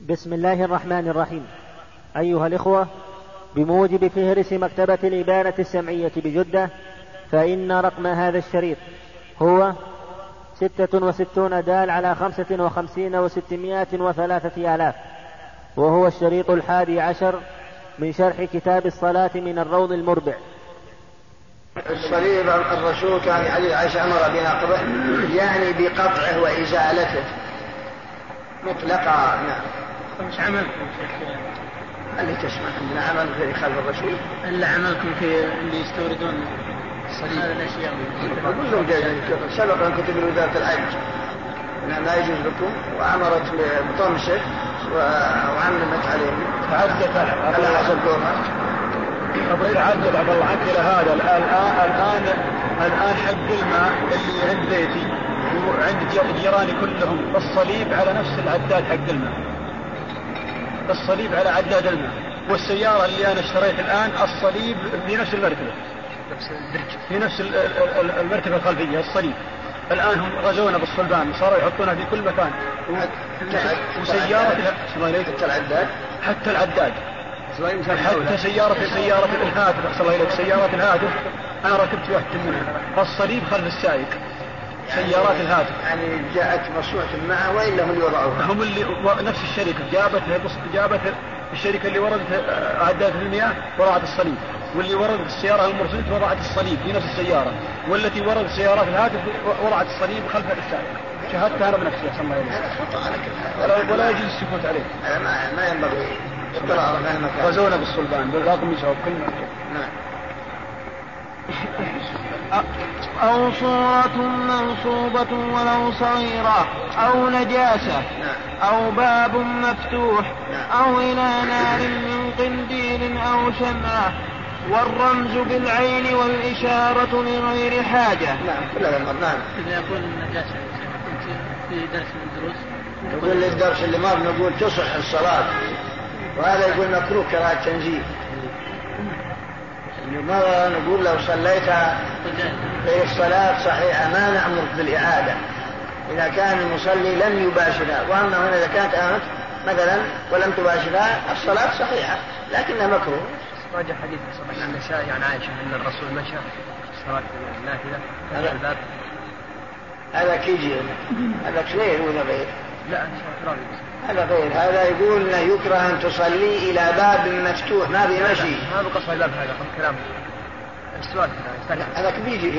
بسم الله الرحمن الرحيم. أيها الإخوة بموجب فهرس مكتبة الإبانة السمعية بجدة فإن رقم هذا الشريط هو ستة وستون دال على خمسة وخمسين وستمائة وثلاثة آلاف وهو الشريط الحادي عشر من شرح كتاب الصلاة من الروض المربع. الصليب الرسول كان علي عائشة أمر بنقضه يعني بقطعه وإزالته مطلقا. نعم مش عملكم؟ اللي تسمع عندنا عمل في خلف الرسول. الا عملكم في اللي يستوردون الصليب هذه الأشياء؟ كلهم جايين سبق أن كتب وزارة الحج ما يجوز لكم. وأمرت بطمسه وعلمت عليهم. تعدت على حسب دورها تعدت عبد الله. عنك إلى هذا الان الان الآن حق الماء اللي عند بيتي. وعند جيراني كلهم. الصليب على نفس العداد حق الماء. الصليب على عداد الماء والسيارة اللي أنا اشتريت الآن الصليب في نفس الدرج في نفس المرتبة الخلفية الصليب. الآن هم غزونا بالصلبان صاروا يحطونها في كل مكان. وسيارة حتى العداد. حتى العداد. حتى سيارة سيارة الهاتف. أحسن الله إليك. سيارات الهاتف. أنا ركبت واحدة منها. الصليب خلف السائق. سيارات الهاتف. يعني جاءت مصنوعة معها وإلا هم اللي وضعوها. هم اللي نفس الشركة. جابت جابت الشركة اللي وردت عداد المياه وضعت الصليب. واللي وردت السيارة المرسلة وضعت الصليب في نفس السيارة. والتي وردت سيارات الهاتف وضعت الصليب خلف السائق شاهدتها أنا بنفسي احسن الله ولا ولا يجوز السكوت عليه. ما, ما ينبغي. غزونا بالصلبان بالرقم يشوف كل نعم. أو صورة منصوبة ولو صغيرة أو نجاسة أو باب مفتوح أو إلى نار من قنديل أو شمعة والرمز بالعين والإشارة لغير حاجة. نعم كل هذا نعم. إذا يقول النجاسة في درس من الدروس يقول الدرس اللي ما بنقول تصح الصلاة. وهذا يقول مكروه كراهة تنزيل مرة نقول لو صليت في الصلاة صحيحة ما نأمرك بالإعادة. إذا كان المصلي لم يباشرها وأما هنا إذا كانت آمت مثلا ولم تباشرها الصلاة صحيحة لكنها مكروه. راجع حديث عن النسائي عن عائشة أن الرسول مشى. في الصلاة النافلة هذا الباب. هذا كيجي. هذا غير ولا غير؟ لا هذا غير. هذا يقول إنه يكره أن تصلي إلى باب مفتوح ما في مشي ما بقصد الباب هذا كلام. السؤال هذا بيجي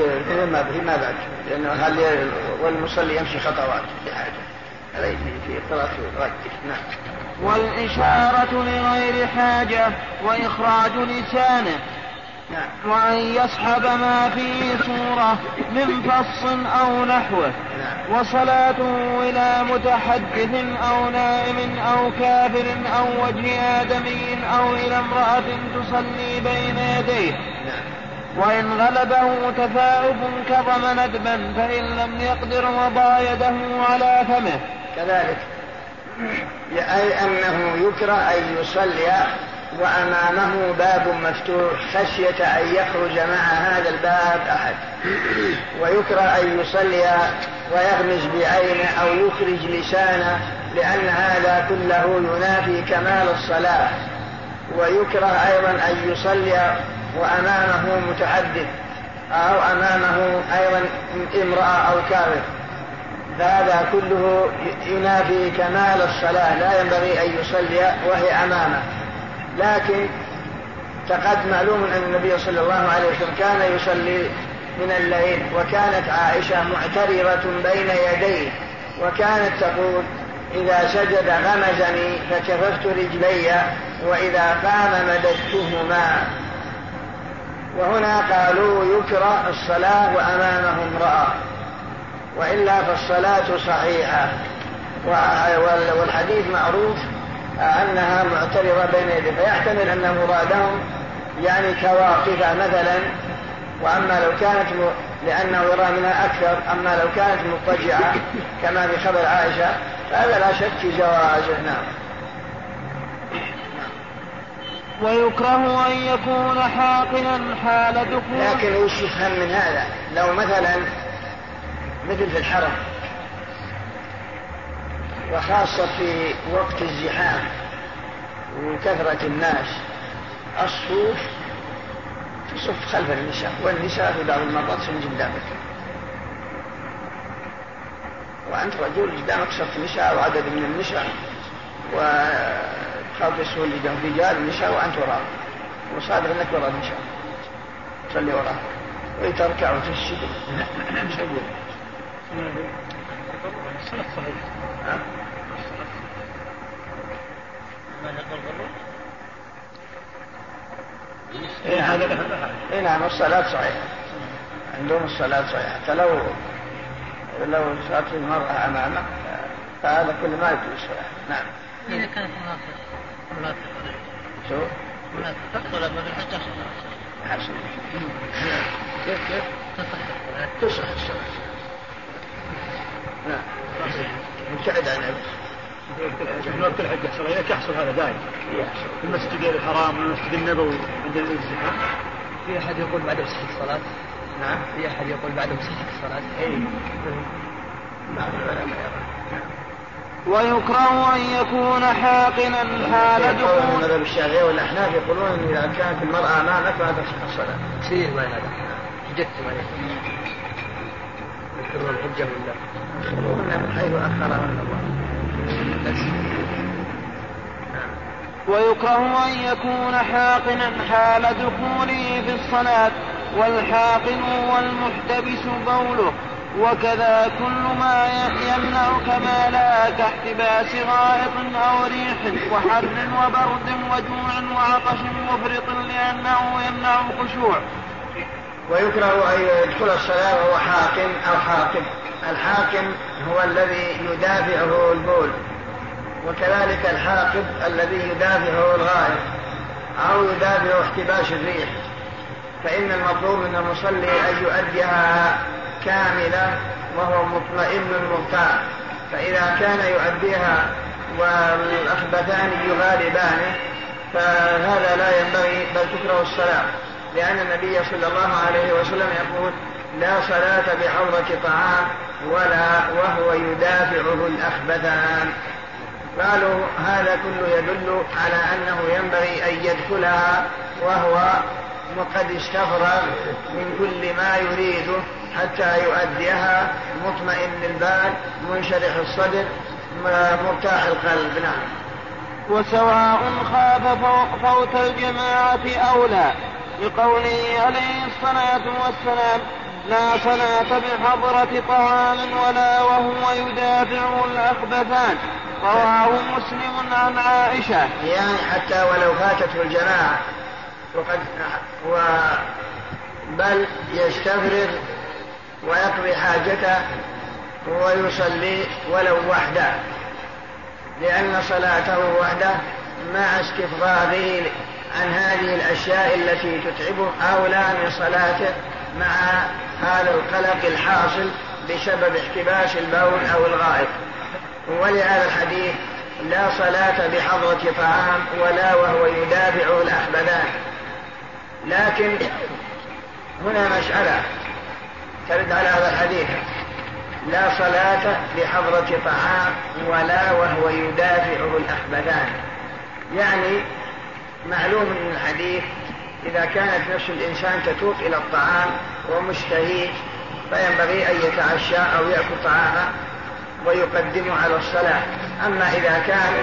ما في ما بعد. لأنه هل والمصلي يمشي خطوات. في حاجة هذا يجي في قراءة نعم. والإشارة لغير حاجة وإخراج لسانه. نعم. وأن يصحب ما فيه صورة من فص أو نحوه نعم. وصلاته إلى متحدث أو نائم أو كافر أو وجه آدمي أو إلى امرأة تصلي بين يديه نعم. وإن غلبه تثاؤب كظم ندبا فإن لم يقدر وضع يده على فمه كذلك أي أنه يكره أن يصلي وأمامه باب مفتوح خشية أن يخرج مع هذا الباب أحد. ويكره أن يصلي ويغمز بعينه أو يخرج لسانه لأن هذا كله ينافي كمال الصلاة. ويكره أيضا أن يصلي وأمامه متحدث أو أمامه أيضا امرأة أو كافر. فهذا كله ينافي كمال الصلاة لا ينبغي أن يصلي وهي أمامه. لكن تقد معلوم أن النبي صلى الله عليه وسلم كان يصلي من الليل وكانت عائشة معترضة بين يديه وكانت تقول إذا سجد غمزني فكففت رجلي وإذا قام مددتهما. وهنا قالوا يكره الصلاة وأمامه امرأة وإلا فالصلاة صحيحة. والحديث معروف أنها معترضة بين يديه فيحتمل أن مرادهم يعني كواقفة مثلا وأما لو كانت م... لأنه يرى منها أكثر أما لو كانت مضطجعة كما في خبر عائشة فهذا لا شك في جوازه نعم. ويكره أن يكون حاقنا حال دخول لكن وش يفهم من هذا؟ لو مثلا مثل في الحرم وخاصة في وقت الزحام وكثرة الناس الصوف تصف خلف النساء والنساء في بعض المرات صن قدامك وأنت رجل قدامك صف نساء وعدد من النساء وتخاف يسهل رجال النساء وأنت وراء وصادق أنك وراء النساء. تصلي وراء وتركع وتسجد الصلاة. إيه هذا إيه نعم الصلاة صحيحة. عندهم الصلاة صحيحة. حتى لو لو صارت المرأة أمامك فهذا كل ما يجوز الصلاة. نعم. إذا كانت منافق منافق شو؟ منافق تدخل ما بالحج حسن. كيف كيف؟ تصح الصلاة. نعم. مبتعد عن في وقت الحج يحصل يحصل هذا دائما في المسجد الحرام والمسجد النبوي عند الازدحام في أحد يقول بعد صحة الصلاة؟ نعم. في أحد يقول بعد صحة الصلاة؟ اي بعض العلماء يرى ويكره أن يكون حاقنا حال يقولون دخول. المذهب الشافعي والأحناف يقولون إذا كانت المرأة أمامك فلا تصح الصلاة. كثير ما هذا حجت ما يذكرون الحجة ولا حيث اخرهن الله. ويكره أن يكون حاقنا حال دخوله في الصلاة والحاقن والمحتبس بوله وكذا كل ما يمنع كمالا كاحتباس غائط أو ريح وحر وبرد وجوع وعطش مفرط لأنه يمنع الخشوع ويكره أن يدخل الصلاة وهو حاكم أو حاكم. الحاكم هو الذي يدافعه البول وكذلك الحاقد الذي يدافعه الغائب أو يدافع احتباس الريح. فإن المطلوب من المصلي أن يؤديها كاملة وهو مطمئن مرتاح فإذا كان يؤديها والأخبثان يغالبانه فهذا لا ينبغي بل تكره الصلاة. لأن النبي صلى الله عليه وسلم يقول لا صلاة بحوضة طعام ولا وهو يدافعه الأخبثان. قالوا هذا كله يدل على أنه ينبغي أن يدخلها وهو وقد استفرغ من كل ما يريده حتى يؤديها مطمئن البال منشرح الصدر مرتاح القلب. نعم. وسواء خاف فو- فوت الجماعة أو لا. لقوله عليه الصلاة والسلام لا صلاة بحضرة طعام ولا وهو يدافعه الأخبثان. رواه مسلم عن عائشة. يعني حتى ولو فاتته الجماعة وقد و بل يستفرغ ويقضي حاجته ويصلي ولو وحده لأن صلاته وحده مع استفراغه عن هذه الأشياء التي تتعبه أولى من صلاته مع هذا القلق الحاصل بسبب احتباس البول أو الغائط. ولهذا الحديث لا صلاة بحضرة طعام ولا وهو يدافعه الأحبذان لكن هنا مسألة ترد على هذا الحديث. لا صلاة بحضرة طعام ولا وهو يدافعه الأخبثان يعني معلوم من الحديث إذا كانت نفس الإنسان تتوق إلى الطعام ومشتهي فينبغي أن يتعشى أو يأكل طعامه ويقدمه على الصلاة. أما إذا كان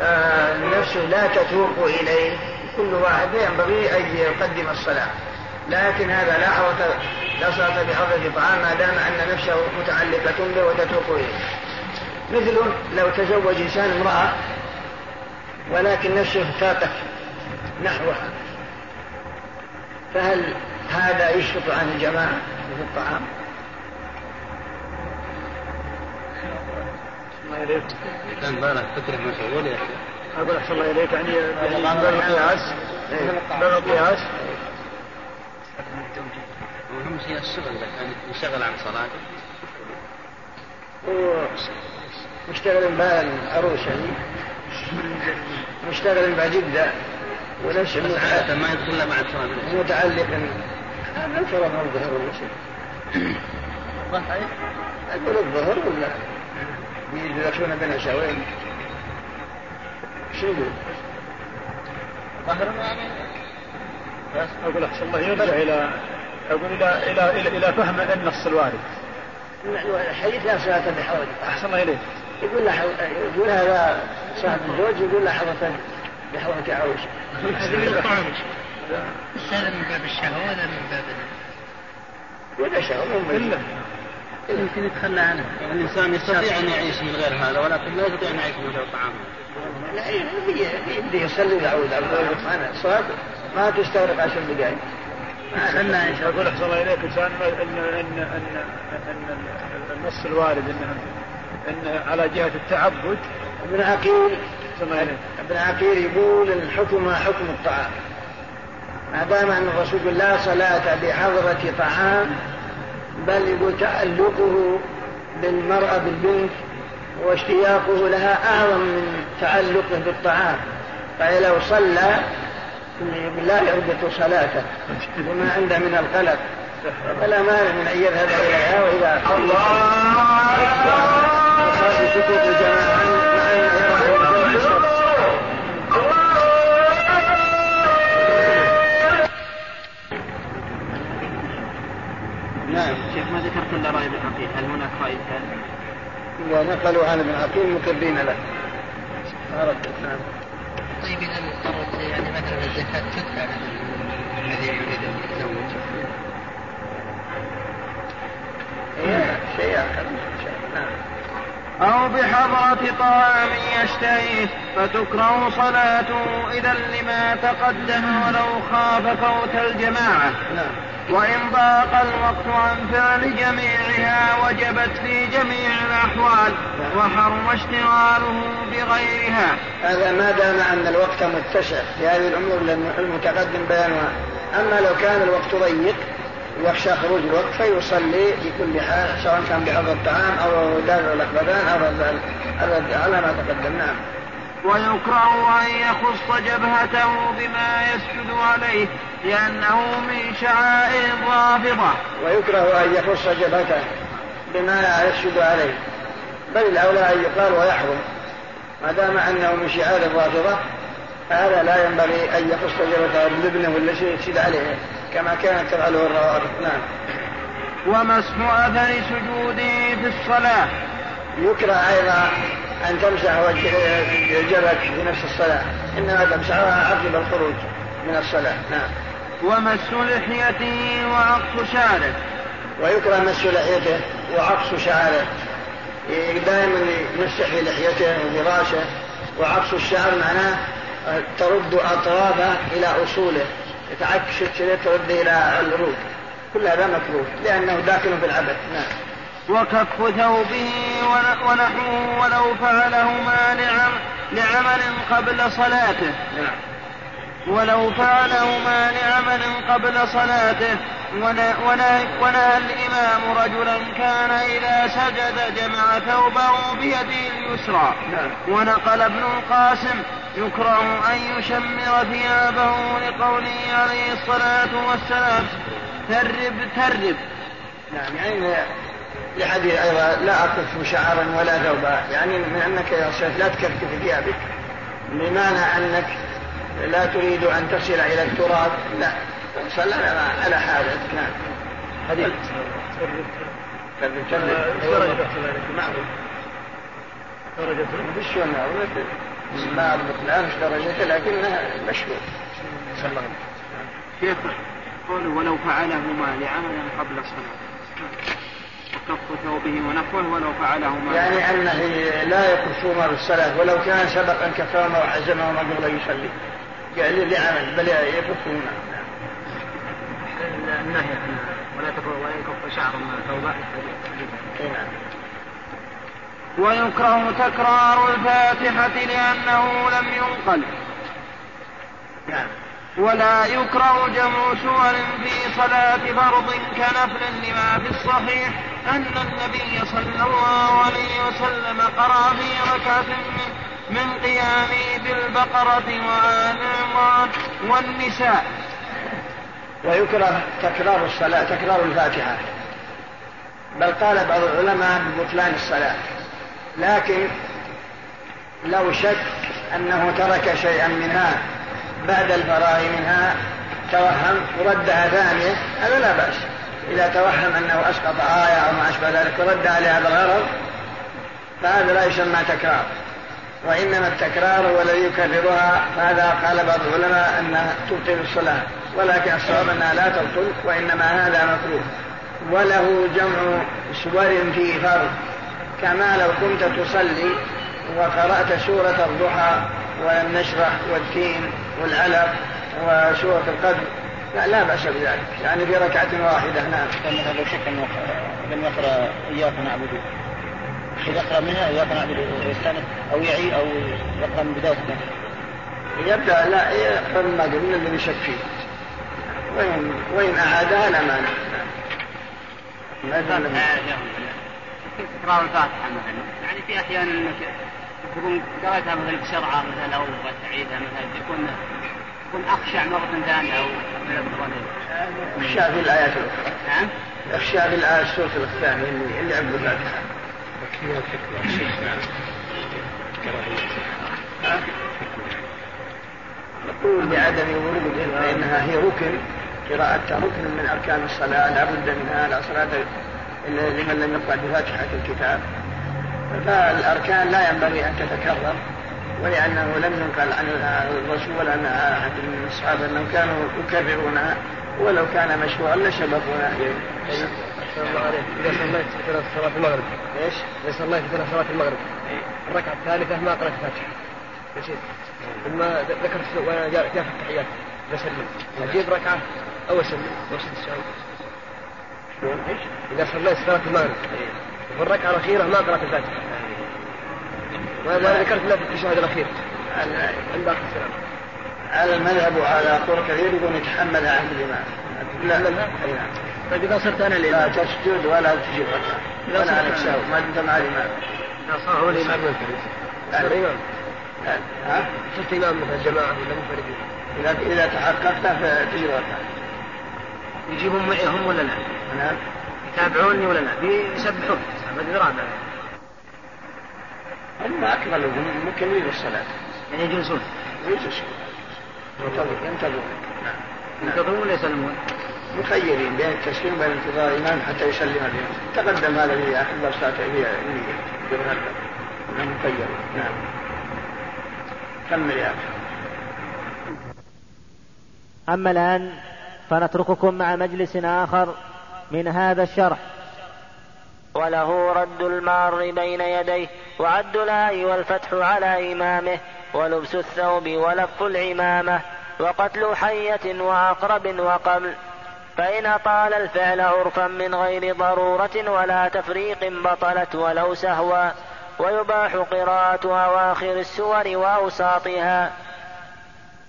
آه، نفسه لا تتوق إليه كل واحد ينبغي أن يقدم الصلاة. لكن هذا لا حرة لا صلاة بحضرة طعام ما دام أن نفسه متعلقة به وتتوق إليه. مثل لو تزوج إنسان امرأة ولكن نفسه تاقت نحوها. فهل هذا يسقط عن الجماعة في الطعام؟ الله يليك كان بالك تكره ما سووا لي أقول أحسن الله إليك. يعني يعني باب القياس باب القياس وأهم شيء الشغل إذا كان ينشغل عن صلاته. مشتغل مع العروس يعني مشتغل مع جدة ونفسه بس عادة متع- ما يدخل مع الصلاة متعلق هذا الفرق عن الظهر ولا شيء أقول الظهر ولا يدخلون بين شهوين شو يقول؟ ظهر بس أقول أحسن الله يرجع إلى أقول إلى إلى إلى, إلى فهم النص الوارد. الحديث لا صلاة بحول. أحسن الله إليك. يقول له يقول هذا صاحب الزوج يقول له حضرتك بحولك عوج. هذا من الطعم. هذا من باب الشهوة ولا من باب ولا شهوة يمكن يتخلى عنه. الإنسان يستطيع أن يعيش من غير هذا ولكن لا يستطيع أن يعيش من غير طعام لا يبدي يصلي ويعود على الصلاة الصلاة ما تستغرق عشر دقائق. خلنا أقول احسن الله إليك. ان ان ان ان, النص الوارد ان إن على جهة التعبد. ابن عقيل ابن عقيل يقول الحكم حكم الطعام. ما دام أن الرسول لا صلاة بحضره طعام بل يقول تعلقه بالمرأة بالبنت واشتياقه لها أعظم من تعلقه بالطعام. فلو صلى لا يربط صلاته. وما عنده من القلق. فلا مانع من أن يذهب اليها وإذا الله بسكوت الجماعه نعم شيخ ما ذكرت إلا رأي ابن عقيل هل هناك رأي ثاني؟ ونقلوا عن ابن عقيل مكرين له ما نعم طيب إذا اضطرت يعني مثلا الزكاة تدفع الذي يريد أن يتزوج. شيء آخر نعم. أو بحضرة طعام يشتهيه فتكره صلاته إذا لما تقدم ولو خاف فوت الجماعة. نعم. وإن ضاق الوقت عن فعل جميعها وجبت في جميع الأحوال وحرم اشتغاله بغيرها. هذا ما دام أن الوقت متسع في هذه الأمور المتقدم بيانها. أما لو كان الوقت ضيق يخشى خروج الوقت فيصلي بكل حال سواء كان بحضر الطعام أو دافع الأخبثان أو الرد على ما تقدم. نعم. ويكره أن يخص جبهته بما يسجد عليه لأنه من شعائر الرافضة. ويكره أن يخص جبهته بما يسجد عليه. بل الأولى أن يقال ويحرم. ما دام أنه من شعائر الرافضة فهذا لا ينبغي أن يخص جبهته بالابنة ولا شيء يسجد عليه. كما كانت تفعله الروافض. نعم. ومسح أثر سجوده في الصلاة؟ يكره أيضا أن تمسح جبهتك في نفس الصلاة. إنما تمسحها عقب الخروج من الصلاة. نعم. ومس لحيته وعقص شعره ويكره مس لحيته وعقص شعره. دائما يمسح في لحيته وفراشه. وعقص الشعر معناه ترد أطرافه إلى أصوله يتعكس ترد إلى العروق كل هذا مكروه لأنه داخل في العبث. نعم. وكف ثوبه ونحوه ولو فعله مانعا لعمل قبل صلاته. نعم. ولو فعلهما لعمل قبل صلاته ونهى, الإمام رجلا كان إذا سجد جمع ثوبه بيده اليسرى نعم. ونقل ابن القاسم يكره أن يشمر ثيابه لقوله عليه الصلاة والسلام ترب ترب نعم يعني لحديث أيضا لا أكف شعرا ولا ثوبا يعني من أنك يا شيخ لا تكفف ثيابك بمعنى أنك لا تريد أن تصل إلى التراب؟ لا. صلى على حالك نعم. حديث معروف درجة شلون ما أضبط إيش درجته لكنها مشهور صلى الله كيف؟ قوله ولو فعلهما لعمل قبل الصلاة. وكف ثوبه ونحوه ولو فعلهما. يعني أنه لا يكفهما بالصلاة ولو كان سبق أن كفاهما وحزمهما قبل أن يصلي. يعني لعمل بل يكفهما النهي ولا تكف ولا يكف شعر ثوبه نعم ويكره تكرار الفاتحة لأنه لم ينقل. نعم. ولا يكره جمع سور في صلاة فرض كنفل لما في الصحيح أن النبي صلى الله عليه وسلم قرأ في ركعة من, من قيامه بالبقرة وآل عمران والنساء. ويكره تكرار الصلاة تكرار الفاتحة. بل قال بعض العلماء ببطلان الصلاة. لكن لو شك أنه ترك شيئا منها بعد الفراغ منها توهم وردها ثانية هذا لا بأس. إذا توهم أنه أسقط آية أو ما أشبه ذلك ورد عليها بالغرض فهذا لا يسمى تكرار. وإنما التكرار هو الذي يكررها فهذا قال بعض العلماء أنها تبطل الصلاة. ولكن الصواب أنها لا تبطل وإنما هذا مكروه. وله جمع سور في فرض كما لو كنت تصلي وقرأت سورة الضحى والنشرح والتين والعلق وسورة القدر لا, لا بأس بذلك. يعني في ركعة واحدة نعم. لم يقرأ إياك نعبد. يقرأ منها نعبد ويستأنف أو يعي أو يقرأ من بداية يبدأ لا يقرأ ما قبل الذي يشك فيه وإن وإن أعادها لا مانع. ما تكرار الفاتحة مثلا؟ يعني في أحيان أنك تكون قرأتها مثلا بسرعة مثلا أو تعيدها مثلا تكون تكون أخشع مرة ثانية أو أخشع في الآيات الأخرى. نعم أخشع في السورة الثانية اللي نقول لعدم وروده فإنها هي ركن قراءتها ركن من أركان الصلاة لا بد منها لا صلاة لمن لم يقرأ بفاتحة الكتاب فالأركان لا ينبغي أن تتكرر ولأنه لم ينقل عن الرسول ولا عن أحد من الصحابة أنهم كانوا يكررونها ولو كان مشروعا لسبقونا إليه. إذا صليت في صلاة المغرب. إيش؟ إذا صليت في صلاة المغرب. الركعة الثالثة ما قرأت الفاتحة. نسيت ثم ذكرت وأنا جاء في التحيات. بسلم. أجيب ركعة أو أسلم. وأسد السلام. إيش؟ إذا صليت صلاة المغرب. في الركعة الأخيرة ما قرأت الفاتحة. ما ذكرت إلا في التشهد الأخير. عند آخر السلام. على المذهب وعلى قول كثير يقول يتحملها عند الإمام لا. أي نعم. طيب إذا صرت أنا الإمام لا تسجد ولا تجيب. ولا عليك سهو ما دمت مع الإمام إذا صار هو الإمام صار إمام. ها؟ صرت إمام مثل الجماعة ولا منفرد إذا إذا تحققت فتجيب يجيبون معي هم ولا لا؟ نعم. يتابعوني ولا لا؟ يسبحون بدي رابع. هم أكملهم مكملين للصلاة يعني يجلسون. يجلسون. ينتظرون. نعم ينتظرون ولا يسلمون؟ مخيرين بين التسليم وبين انتظار الإمام حتى يسلم بهم تقدم هذا في آخر درس في بالغلبة مخير. نعم. كمل يا أخي أما الآن فنترككم مع مجلس آخر من هذا الشرح. وله رد المار بين يديه وعد الآي والفتح على إمامه ولبس الثوب ولف العمامة وقتل حية وعقرب وقبل. فإن أطال الفعل عرفا من غير ضرورة ولا تفريق بطلت ولو سهوا ويباح قراءة أواخر السور وأوساطها.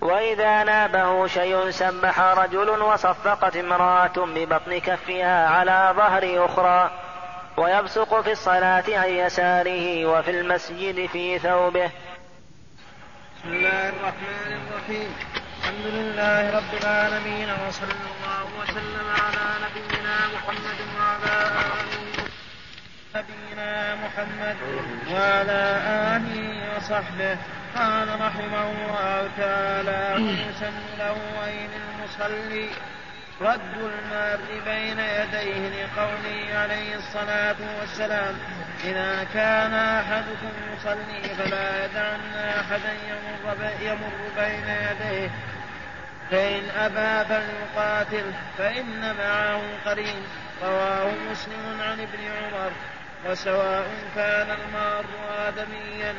وإذا نابه شيء سبح رجل وصفقت امرأة ببطن كفها على ظهر أخرى. ويبصق في الصلاة عن يساره وفي المسجد في ثوبه. بسم الله الرحمن الرحيم. الحمد لله رب العالمين وصلى الله وسلم على نبينا محمد وعلى آله نبينا محمد وعلى آله وصحبه. قال رحمه الله تعالى ويسن له المصلي. رد المار بين يديه لقوله عليه الصلاة والسلام إذا كان أحدكم يصلي فلا يدعن أحدا يمر, يمر بين يديه فإن أبى فليقاتل فإن معه قرين. رواه مسلم عن ابن عمر وسواء كان المار آدميا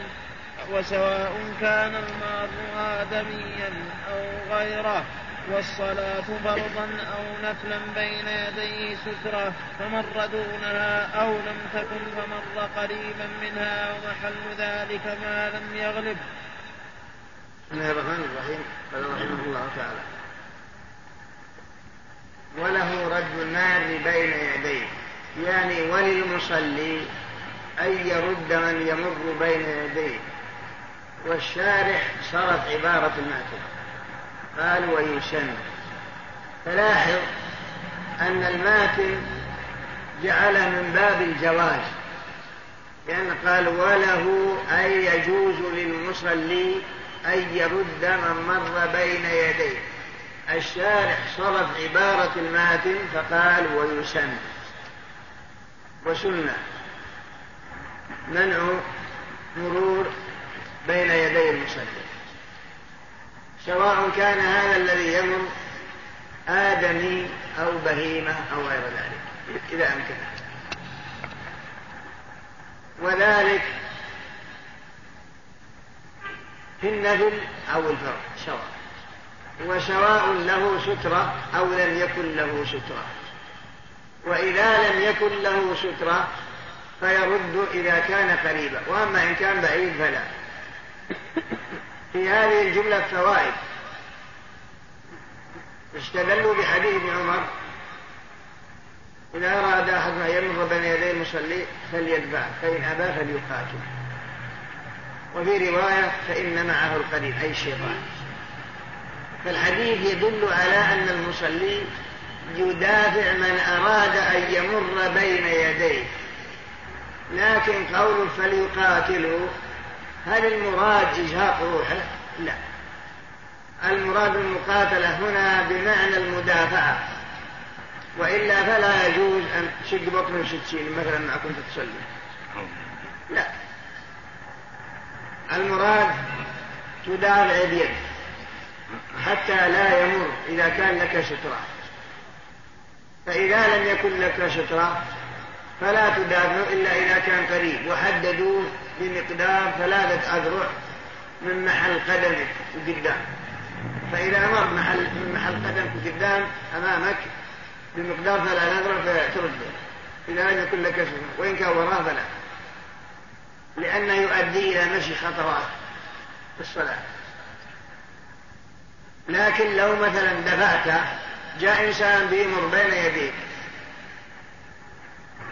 وسواء كان المار آدميا أو غيره. والصلاة فرضا أو نفلا بين يديه سترة فمر دونها أو لم تكن فمر قريبا منها ومحل ذلك ما لم يغلب. بسم الله الرحمن الرحيم. قال رحمه الله تعالى وله رد النار بين يديه. يعني وللمصلي أن يرد من يمر بين يديه. والشارح صارت عبارة المعتد قال ويسن فلاحظ أن الماتن جعل من باب الجواز لأن قال وله أي يجوز للمصلي أن يرد من مر بين يديه. الشارع صرف عبارة الماتن فقال ويسن وسنة. منع مرور بين يدي المصلي. سواء كان هذا الذي يمر آدمي أو بهيمة أو غير ذلك. إذا أمكنه وذلك في النفل أو الفرض سواء. وسواء له سترة أو لم يكن له سترة. وإذا لم يكن له سترة فيرد إذا كان قريبا. وأما إن كان بعيد فلا. في هذه الجملة فوائد. استدلوا بحديث ابن عمر. إذا أراد أحد أن يمر بين يدي المصلي فليدفع فإن أبى فليقاتل. وفي رواية فإن معه القرين أي الشيطان. فالحديث يدل على أن المصلي يدافع من أراد أن يمر بين يديه. لكن قول فليقاتلوا هل المراد إزهاق روحه؟ لا. المراد المقاتلة هنا بمعنى المدافعة. وإلا فلا يجوز أن تشق بطن ستين مثلا ما كنت تصلي. لا. المراد تدافع اليد حتى لا يمر إذا كان لك سترة فإذا لم يكن لك سترة فلا تدافع إلا إذا كان قريب. وحددوا بمقدار ثلاثة أذرع من محل قدمك قدام فإذا مر محل من محل قدمك قدام أمامك بمقدار ثلاثة أذرع فترده إذا لم يكن لك سترة وإن كان وراه فلا. لأنه يؤدي إلى مشي خطوات في الصلاة. لكن لو مثلا دفعت جاء إنسان بيمر بين يديك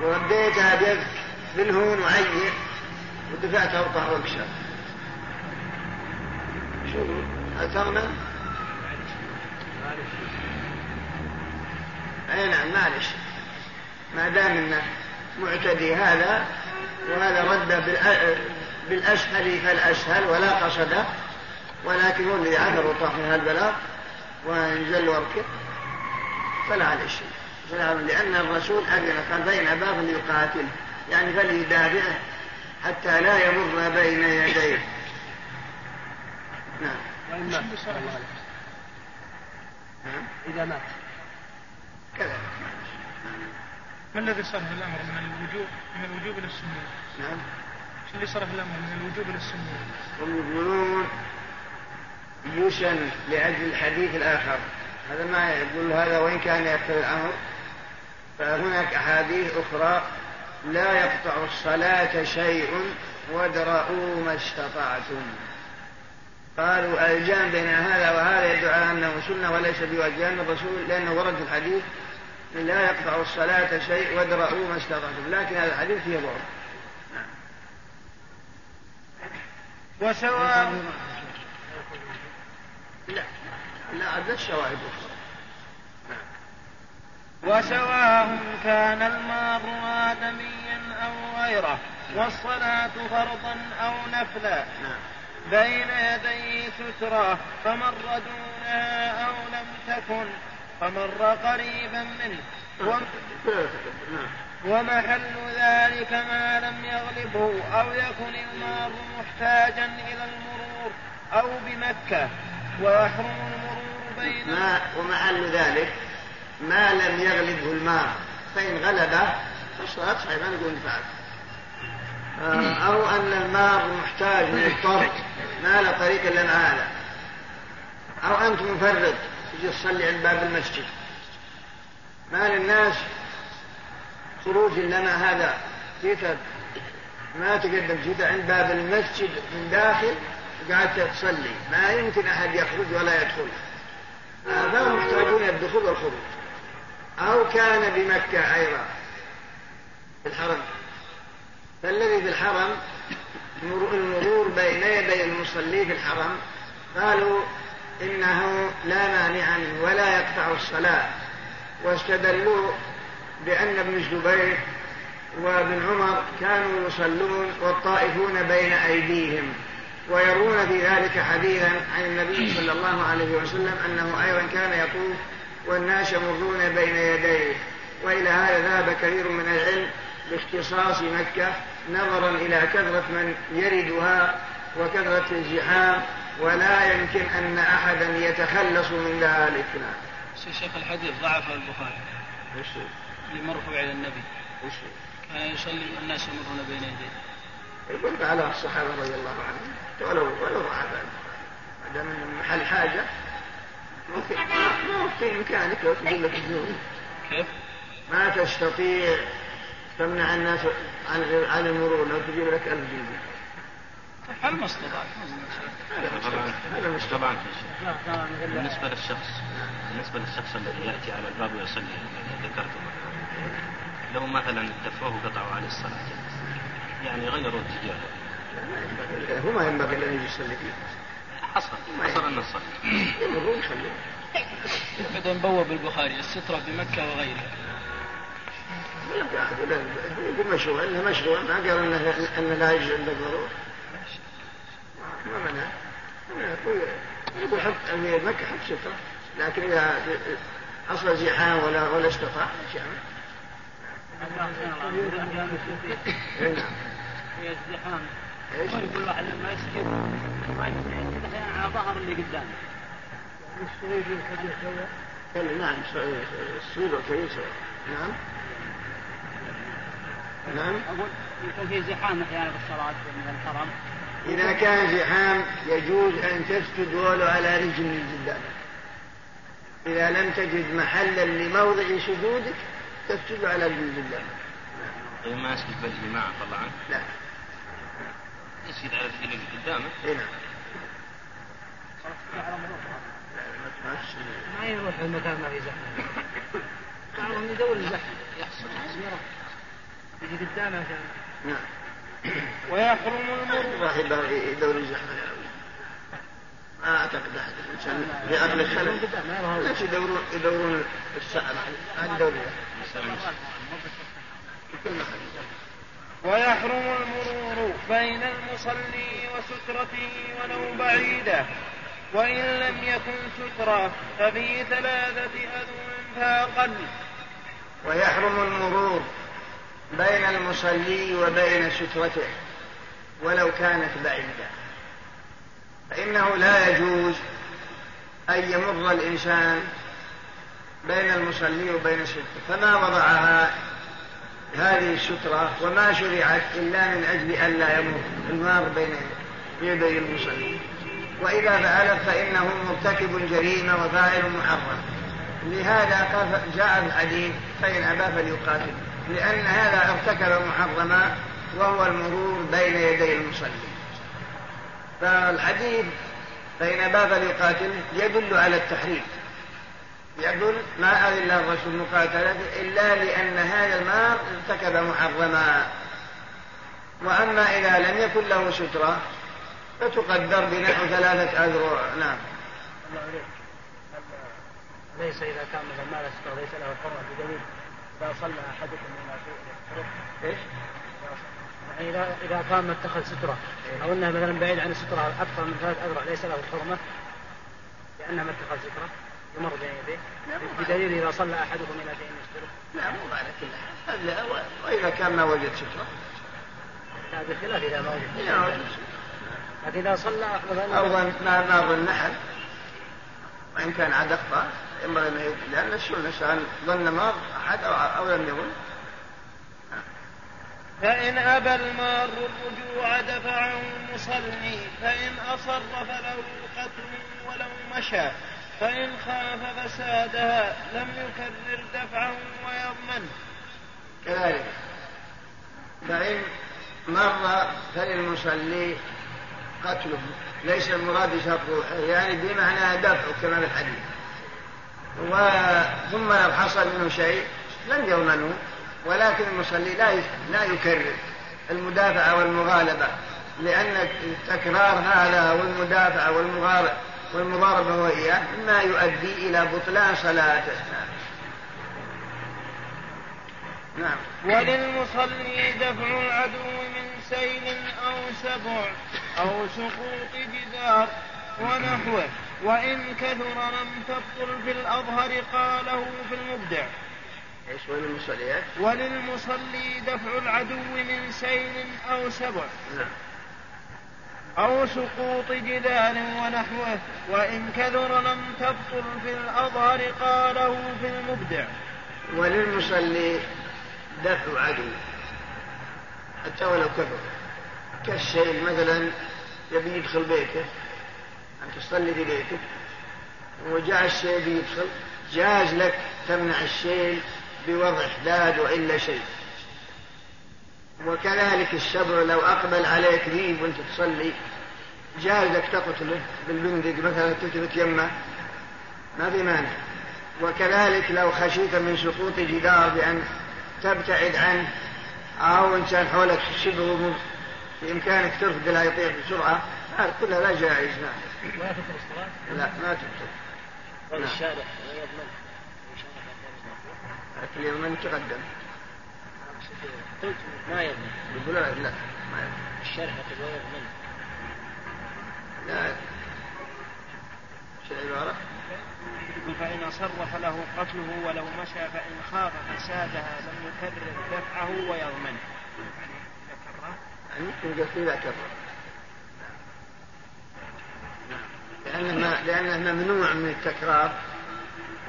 ورديتها بيدك بالهون وعيق ودفعت أوقع واكشف شو؟ هل تغنى؟ أي نعم معلش ما دام إنه معتدي هذا وهذا رد بالأسهل فالأسهل ولا قصده ولكن هو الذي عثر وطاح من هالبلاغ وانزل وركب فلا عليه شيء. لأن الرسول أذن قال فإن أبى فليقاتل يعني فليدافعه. حتى لا يمر بين يديه. نعم. وإن مات. إذا مات. كذا ما الذي صرف الأمر من الوجوب من الوجوب إلى السنة؟ نعم. شو اللي صرف الأمر من الوجوب إلى السنة؟ هم يقولون يسن لأجل الحديث الآخر. هذا ما يقول هذا وإن كان يقتل الأمر. فهناك أحاديث أخرى لا يقطع الصلاة شيء وادرؤوا ما استطعتم قالوا الجام بين هذا وهذا يدعو على أنه سنة وليس بواجب لأن الرسول لأنه ورد في الحديث لا يقطع الصلاة شيء وادرؤوا ما استطعتم لكن هذا الحديث فيه ضعف نعم. وسواء لا لا عدت أخرى وسواء كان المار آدميا أو غيره والصلاة فرضا أو نفلا نعم. بين يديه سترة فمر دونها أو لم تكن فمر قريبا منه نعم. ومحل ذلك ما لم يغلبه أو يكن المار محتاجا إلى المرور أو بمكة ويحرم المرور بين ما ومحل ذلك ما لم يغلبه الماء فإن غلبه فالصلاة صحيحة نقول فعل آه، أو أن الماء محتاج مضطر ما له طريق إلا هذا أو أنت مفرد تجي تصلي عند باب المسجد. ما للناس خروج مع هذا. جيت ما تقدم جيت عند باب المسجد من داخل وقعدت تصلي. ما يمكن أحد يخرج ولا يدخل. هذا محتاجون الدخول والخروج. أو كان بمكة أيضا. في الحرم. فالذي في الحرم المرور بين يدي المصلي في الحرم. قالوا إنه لا مانع ولا يقطع الصلاة. واستدلوا بأن ابن الزبير وابن عمر كانوا يصلون والطائفون بين أيديهم. ويرون في ذلك حديثا عن النبي صلى الله عليه وسلم أنه أيضا كان يطوف والناس يمرون بين يديه. وإلى هذا ذهب كثير من العلم باختصاص مكة نظرا إلى كثرة من يردها وكثرة الزحام ولا يمكن أن أحدا يتخلص من ذلك نعم. شيخ الحديث ضعف البخاري. مرفوع إلى النبي. كان يصلي والناس يمرون بين يديه. يقول على الصحابة رضي الله عنهم ولو ولو ضعف ما دام محل حاجة. ممكن في إمكانك لو تقول لك كيف؟ ما تستطيع تمنع الناس عن عن المرور لو تجيب لك ألف جنيه. هل ما استطعت؟ طبعا بالنسبة للشخص بالنسبة للشخص الذي يأتي على الباب ويصلي ذكرته لو مثلا دفعوه قطعوا عليه الصلاة. يعني غيروا اتجاهه. هو ما ينبغي أن يصلي فيه حصل حصل يصلي بدأ نبوب البخاري السترة بمكة وغيرها. يقول مشروع. انه مشروع ما قال انه إنه لا يجوز عند الضروره ما منع. يقول حط مكة حط سترة. لكن إذا حصل زحام ولا ولا استطاع إيش يعمل؟ نعم. إيش؟ كل واحد لما يسجد ما يسجد على ظهر اللي قدامه. السويد والكبير نعم السويد والكبير نعم. نعم. أقول يكون في زحام أحيانا في الصلاة من الحرم. إذا كان زحام يجوز أن تسجد ولو على رجل من قدام إذا لم تجد محلا لموضع سجودك تسجد على رجل طيب ما يسجد بالجماعة عنه؟ لا. يسجد على رجل اللي قدامه؟ اي نعم. ما يروح المكان ما في زحمة. بعضهم يدور الزحمه يحصل يجي قدامه عشان نعم. ويحرم المرور راح يدور الزحمه ما أعتقد أحد الانسان بعقل الخلل الناس يدورون يدورون الساعة؟ ما يدورون ويحرم المرور بين المصلي وسترته ولو بعيدة. وإن لم يكن سترة ففي ثلاثة أذن فأقل. ويحرم المرور بين المصلي وبين سترته ولو كانت بعيدة. فإنه لا يجوز أن يمر الإنسان بين المصلي وبين السترة فما وضعها هذه السترة وما شرعت إلا من أجل أن لا يمر المار بين يدي المصلي. وإذا فعل فإنه مرتكب جريمة وفاعل محرم. لهذا جاء الحديث فإن أبى فليقاتل. لأن هذا ارتكب محرما وهو المرور بين يدي المصلي. فالحديث فإن أبى فليقاتل يدل على التحريم. يدل ما أذن الرسول مقاتلته إلا لأن هذا المال ارتكب محرما. وأما إذا لم يكن له سترة فتقدر بنحو ثلاثة أذرع. نعم. ليس إذا كان مثلا ما له سترة ليس له حرمة بدليل إذا صلى أحدكم من إيش؟ يعني إذا إذا كان ما اتخذ سترة أو أنه مثلا بعيد عن السترة أكثر من ثلاث أذرع ليس له حرمة. لأنه ما اتخذ سترة. يمر بين يديه بدليل إذا صلى أحدكم إلى شيء يستره لا مو على كل حال وإذا كان ما وجد سترة لا بخلاف إذا ما وجد سترة لكن إذا صلى ما ما ظن أحد. وإن كان عاد أخطأ ينبغي أن لأن السنة ظن ما أحد أو, أو لم يظن؟ فإن أبى المار الرجوع دفعه المصلي فإن أصر فله قتل ولو مشى. فإن خاف فسادها لم يكرر دفعه ويضمن. كذلك. فإن مر فللمصلي قتله. ليس المراد شرطه يعني بمعنى دفعه كما في الحديث. وثم لو حصل منه شيء لم يضمنه ولكن المصلي لا لا يكرر المدافعة والمغالبة لأن تكرار هذا والمدافعة والمغالبة والمضاربة وإياه مما يؤدي إلى بطلان صلاته نعم. وللمصلي دفع العدو من سيل أو سبع أو سقوط جدار ونحوه وإن كثر لم تبطل في الأظهر قاله في المبدع. إيش وللمصلي وللمصلي دفع العدو من سيل أو سبع. نعم. أو سقوط جدار ونحوه وإن كثر لم تبطل في الأظهر قاله في المبدع. وللمصلي دفع عدو حتى ولو كثر. كالشيء مثلا يبي يدخل بيته أن تصلي في بيتك وجاء الشيء يدخل جاز لك تمنع الشيء بوضع حداد وإلا شيء. وكذلك الشبر لو أقبل عليك ذيب وأنت تصلي جاز لك تقتله بالبندق مثلا تلتفت يمه ما في مانع. وكذلك لو خشيت من سقوط جدار بأن تبتعد عنه أو إنسان حولك شبه بإمكانك ترفض لا يطير بسرعة هذا كلها لا جائز. نعم ما تبطل الصلاة؟ لا ما تبطل قال نعم. الشارع لا يضمن لكن اليوم من تقدم. قلت ما يضمن يقول لا لا ما يضمن. الشارع لا يضمن لا. شو العبارة؟ يقول فإن أصر فله قتله ولو مشى فإن خاف فسادها لم يكرر دفعه ويضمن يعني إذا كره يعني يمكن قلت إذا كرر لأنه ممنوع من التكرار.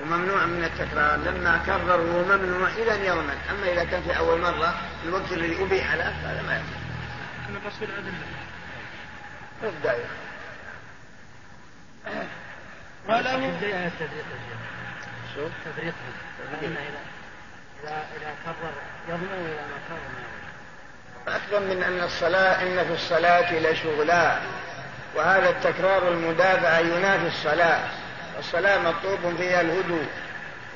وممنوع من التكرار. لما كرر وهو ممنوع إذا يضمن. أما إذا كان في أول مرة الوقت الذي أبيح له هذا ما يضمن أنا بصير أدلة ابدأ يا وله التفريق شو؟ تفريقه فإنه إذا إذا كرر يضمن وإذا ما كرر ما يضمن. أكثر من أن الصلاة إن في الصلاة لشغلا وهذا التكرار المدافع ينافي الصلاة. الصلاة مطلوب فيها الهدوء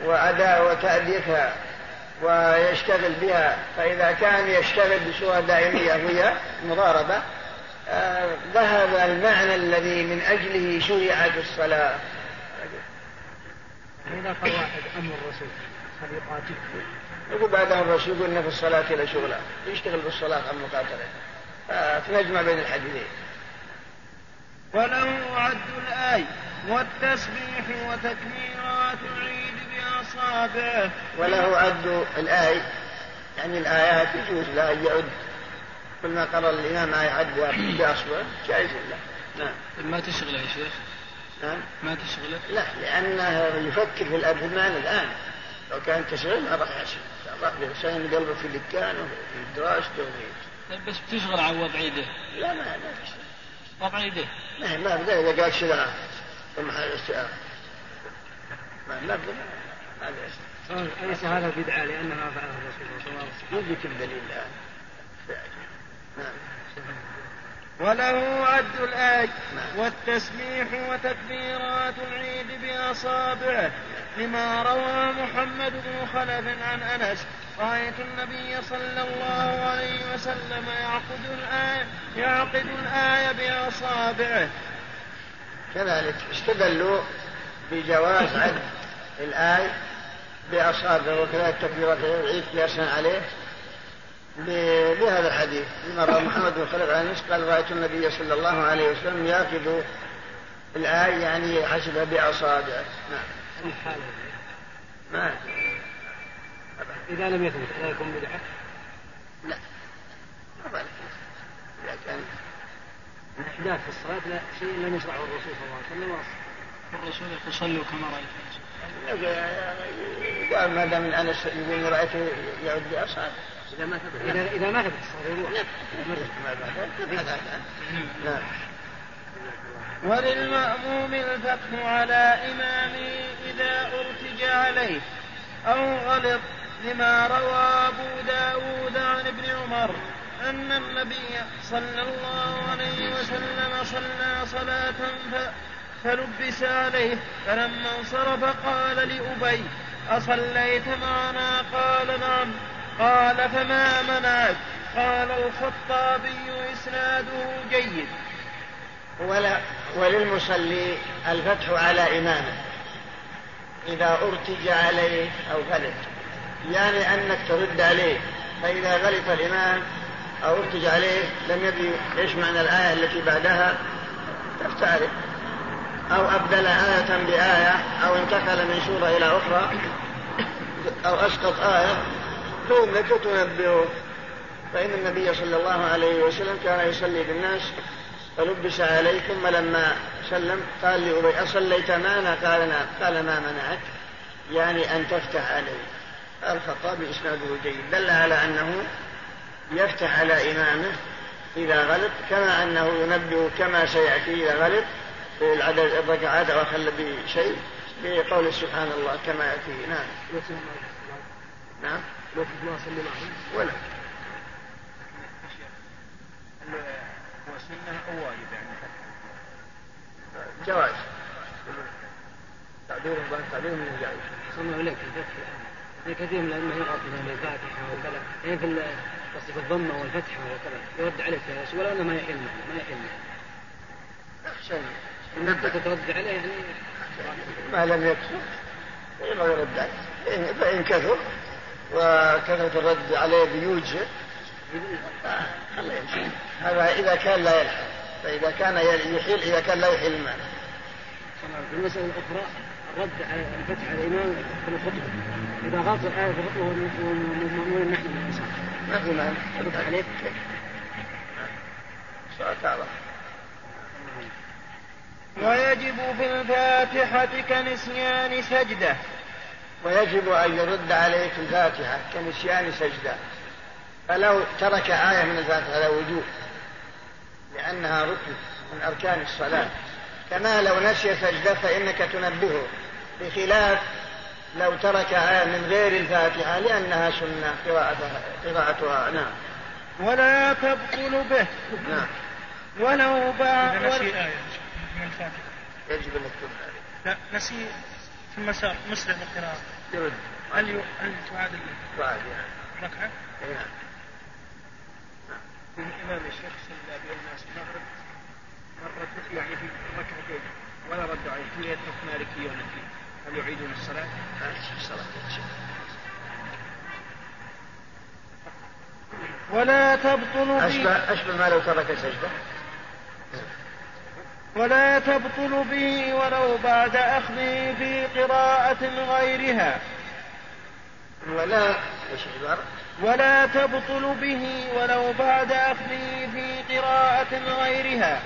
وأداء وتأديتها ويشتغل بها فإذا كان يشتغل بصورة دائمية وهي مضاربة آه، ذهب المعنى الذي من أجله شرعت الصلاة. إذا قال واحد أمر الرسول فليقاتل يقول بعدها الرسول يقول إن في الصلاة لشغلا يشتغل بالصلاة عن مقاتلة. آه، فنجمع بين الحديثين وله عد الآي والتسبيح وتكبيرات العيد بأصابعه وله عد الآي يعني الآيات يجوز أن يعد. كل ما قرأ الإمام آية عد بأصبعه جائز له. نعم. ما تشغله يا شيخ؟ نعم. ما تشغله؟ لا لأنه يفكر في المعنى الآن. لو كان تشغيل ما راح يحسن راح يحسن قلبه في الدكان وفي دراسته وفي طيب بس بتشغل عن وضع يده لا ما ما في شيء. وضع يده ما ما بدا إذا قال شغلة ثم الاستئاء ما ما بدا ما بدا أليس هذا بدعة لأن ما فعله الرسول صلى الله عليه وسلم؟ يجيك الدليل الآن. نعم. وله عد نعم. والتسبيح وتكبيرات العيد بأصابعه لما روى محمد بن خلف عن أنس رأيت النبي صلى الله عليه وسلم يعقد الآية يعقد الآية بأصابعه كذلك استدلوا بجواز عد الآية بأصابعه وكذلك تكبيرات العيد قياسا عليه بهذا الحديث. لما روى محمد بن خلف عن أنس قال رأيت النبي صلى الله عليه وسلم يعقد الآية يعني يحسبها بأصابعه. نعم. ما إذا لم يثبت لا يكون بدعة؟ لا. ما بالك. إذا كان الإحداث في الصلاة لا شيء لم يشرعه الرسول صلى الله عليه وسلم. الرسول يقول صلوا كما رأيتم قال ما دام أنس يقول رايته يعد بأصابعه. إذا ما ثبت. إذا, إذا ما ثبت الصلاة نعم. نعم. وللمأموم الفتح على إمامه إذا أرتج عليه أو غلط لما روى أبو داود عن ابن عمر أن النبي صلى الله عليه وسلم صلى صلاة. فلبس عليه فلما انصرف قال لأبي أصليت معنا؟ قال نعم. قال فما منعك؟ قال الخطابي إسناده جيد. ولا وللمصلي الفتح على إمامه. إذا أرتج عليه أو غلط. يعني أنك ترد عليه. فإذا غلط الإمام أو أرتج عليه لم يدري إيش معنى الآية التي بعدها. تفتح أو أبدل آية بآية أو انتقل من سورة إلى أخرى أو أسقط آية. فإنك تنبهه فإن النبي صلى الله عليه وسلم كان يصلي بالناس فلبس عليه ثم لما سلم قال لأبي أصليت معنا قال نعم قال ما منعك؟ يعني أن تفتح عليه الخطابي إسناده جيد. دل على أنه يفتح على إمامه إذا غلط كما أنه ينبه كما سيأتي إذا غلط في العدد الركعات أو أخل بشيء بقول سبحان الله كما يأتي. نعم. نعم. ما صلي معهم ولا هو سنة أو واجب يعني جواز. تعبير تعبير من الجائز. صلى عليك. الفتح في كثير من الأئمة يغلط مثلا الفاتحة وكذا. يعني في في الضمة والفتحة وكذا. يرد عليك يا رسول الله ما يحل ما يحل. أخشى إن أنت ترد عليه يعني. ما لم يكثر فيما يرد عليه. فإن كثر وكثرة الرد عليه بيوجه. يمشي هذا إذا كان لا يلحق. فإذا كان يحيل إذا كان لا يحيل المال. في المسألة الأخرى الرد على الفتح على الإمام في الخطبة. إذا غلط الآية في الخطبة ومأمون نحن ما في مال رد عليه سؤال تعرف ويجب في الفاتحة كنسيان سجدة. ويجب أن يرد عليه في الفاتحة كنسيان سجدة. فلو ترك آية من الفاتحة على وجوب لأنها ركن من أركان الصلاة. كما لو نسي سجدة فإنك تنبهه. بخلاف لو ترك آية من غير الفاتحة لأنها سنة قراءتها, قراءتها. نعم. ولا تبطل به. نعم. ولو باع إذا نسي آية من الفاتحة. يجب أن تكون لا نسي في المسار مسرع بالقراءة يرد. هل ي... هل تعاد بعد يعني. الركعة؟ إيه، نعم. الإمام الشيخ صلى به الناس المغرب مرة يعني في ركعتين ولا ردوا عليه. هل يترك مالكيون فيه هل يعيدون الصلاة؟ الصلاة ولا تبطل به أشبه أشبه ما لو ترك سجدة. ولا تبطل به ولو بعد أخذه في قراءة غيرها. ولا؟ ولا تبطل به ولو بعد أخذه في قراءة غيرها.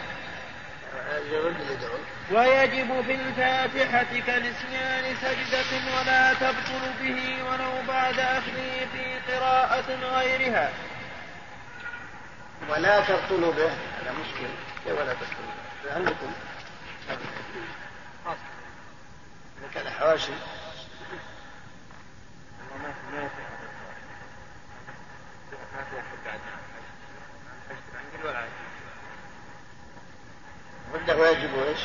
ويجب في الفاتحة كنسيان سجدة ولا تبطل به ولو بعد أخذه في قراءة غيرها. ولا تبطل به هذا مشكل. ولا تبطل به. عندكم؟ إذا كان حواشي ويجب إيش؟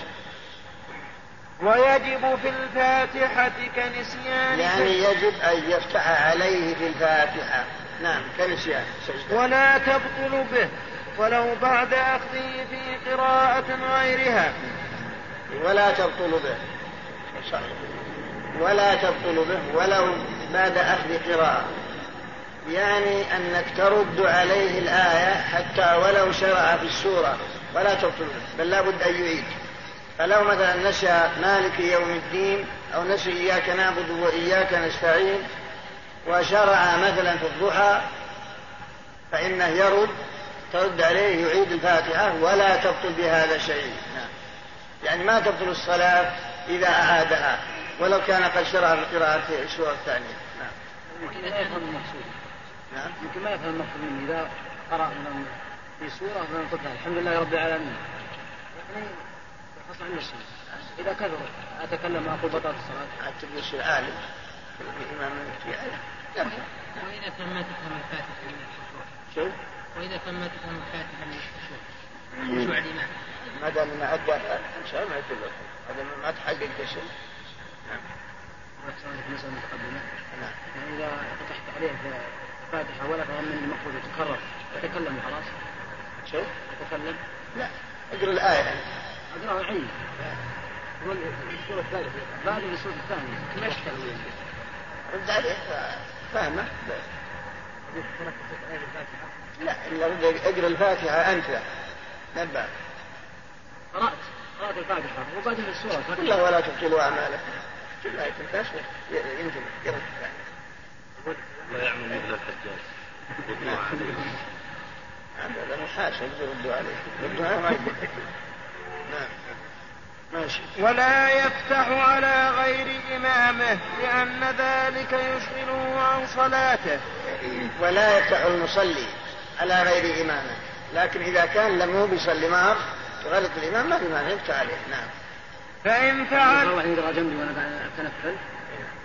ويجب في الفاتحة كنسيان يعني يجب أن يفتح عليه في الفاتحة. نعم كنسيان سجدة. ولا تبطل به. ولو بعد أخذه في قراءة غيرها. ولا تبطل به. ولا تبطل به. ولو بعد أخذ قراءة. يعني أنك ترد عليه الآية حتى ولو شرع في السورة. ولا تبطل به. بل لابد أن يعيد. فلو مثلا نسى مالك يوم الدين أو نسي إياك نعبد وإياك نستعين وشرع مثلا في الضحى فإنه يرد. ترد عليه يعيد الفاتحة ولا تبطل بهذا شيء نعم. يعني ما تبطل الصلاة إذا أعادها ولو كان قد شرع في قراءة السورة الثانية نعم. يمكن لا يفهم المقصود نعم. يمكن ما يفهم المقصود إذا قرأ من في سورة من الحمد لله رب العالمين يعني خاصة عن نفسي إذا كثر أتكلم أقول بطلت الصلاة تبي يصير عالم الإمام في عالم. وإذا كان ما تفهم الفاتحة من الخشوع شو؟ وإذا كان ما تفهم الفاتحة من الخشوع. خشوع الإمام ما دام ما أدى؟ إن شاء الله ما يكون له. هذا ما تحقق شيء. نعم. مسألة متقدمة نعم. يعني إذا فتحت عليه في الفاتحة ولا فهم من المقصود يتكرر يتكلم خلاص؟ شو؟ يتكلم؟ لا. أقرأ الآية. يعني. أقرأ عيد السورة الثالثة بعد السورة الثانية ما يشتغل؟ رد عليه فاهمة لا اقرا الفاتحة أنت. نبأ. قرأت قرأت الفاتحة وبعدين السورة له ولا تبطلوا أعمالكم. في الآية الفاشلة ينزل يقرأ لا يعمل مثل الحجاج. هذا محاشا يردوا عليه. ما. نعم. ماشي. ولا يفتح على غير إمامه لأن ذلك يشغله عن صلاته. ولا يفتح المصلي. على غير إمامه. لكن إذا كان لم هو بيصلي معه وغلط الإمام ما في مانع. يفتح عليه. نعم. فإن فعل واحد يقرأ جنبي وأنا قاعد أتنفل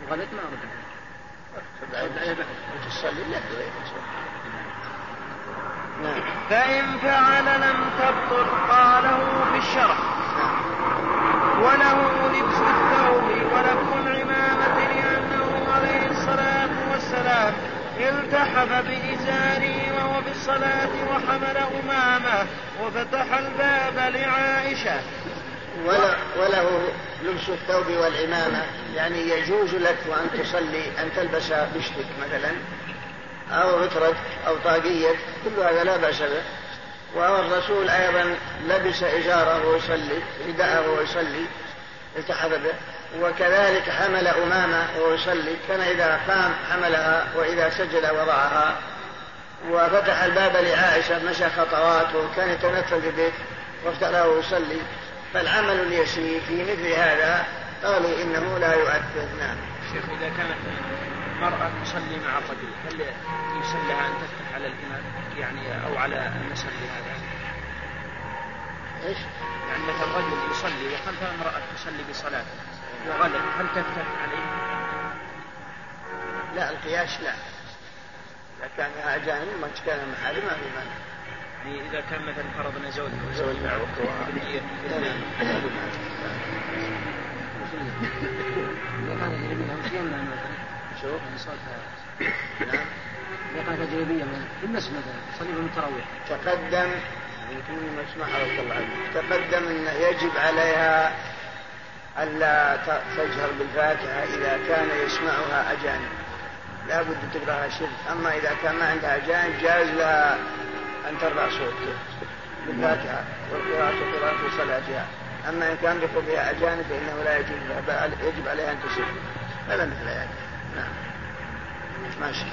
وغلط ما أرد. تصلي لا نعم فإن فعل لم تبطل قاله في الشرع وله لبس الثوب ولف العمامة لأنه عليه الصلاة والسلام التحف بإزاره وهو في الصلاة وحمل أمامه وفتح الباب لعائشة. ولا وله لبس الثوب والعمامة يعني يجوز لك وأن تصلي أن تلبس بشتك مثلا أو غترك أو طاقية. كل هذا لا بأس به. والرسول أيضا لبس إزاره ويصلي رداءه ويصلي التحف به. وكذلك حمل أمامة ويصلي كان إذا قام حملها وإذا سجد وضعها. وفتح الباب لعائشة مشى خطوات وكان يتنفل في البيت وافتح له ويصلي فالعمل اليسير في مثل هذا قالوا إنه لا يؤثر. نعم. شيخ إذا كانت المرأة تصلي مع الرجل هل يسن لها أن تفتح على الإمام؟ يعني أو على المسجد هذا؟ إيش؟ يعني مثلا رجل يصلي وخلفه امرأة تصلي بصلاة وغلط هل تفتح عليه؟ لا القياس لا. إذا كان أجانب ما كان محارم ما في مانع. يعني إذا كان مثلا فرضنا زوج زوج يعني صوتها نعم أجنبية مثلا في المسجد مثلا تصلي بالمتراويح تقدم يمكن ما اسمعها رضي الله تقدم أن يجب عليها ألا تجهر بالفاتحة إذا كان يسمعها أجانب. لا بد تقرأها سر أما إذا كان ما عندها أجانب جاز لها أن ترفع صوتها بالفاتحة والقراءة قراءة في صلاتها. أما إن كان بقوا بها أجانب فإنه لا يجب لها بل يجب عليها أن تسر هذا مثل هذا نعم. ماشي.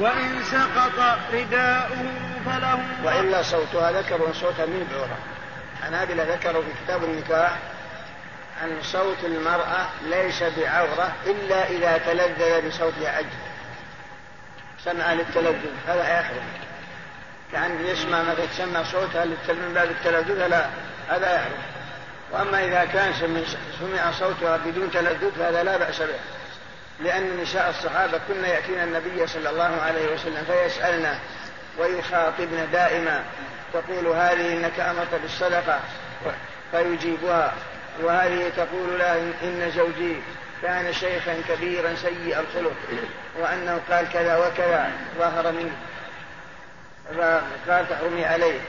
وإن سقط رداؤه فله وإلا صوتها أن صوتها من بعورة حنابلة ذكروا في كتاب النكاح أن صوت المرأة ليس بعورة إلا إذا تلذذ بصوتها أجل سمع للتلذذ هذا يحرم كأن يسمع مثلا تسمع صوتها من باب التلذذ لا هذا يحرم وأما إذا كان سمع- صوتها بدون تلذذ فهذا لا بأس به. لأن نساء الصحابة كن يأتين النبي صلى الله عليه وسلم فيسألنا ويخاطبن دائما تقول هذه إنك أمرت بالصدقة فيجيبها. وهذه تقول له إن زوجي كان شيخا كبيرا سيء الخلق وأنه قال كذا وكذا ظهر منه فقال تحرمي عليه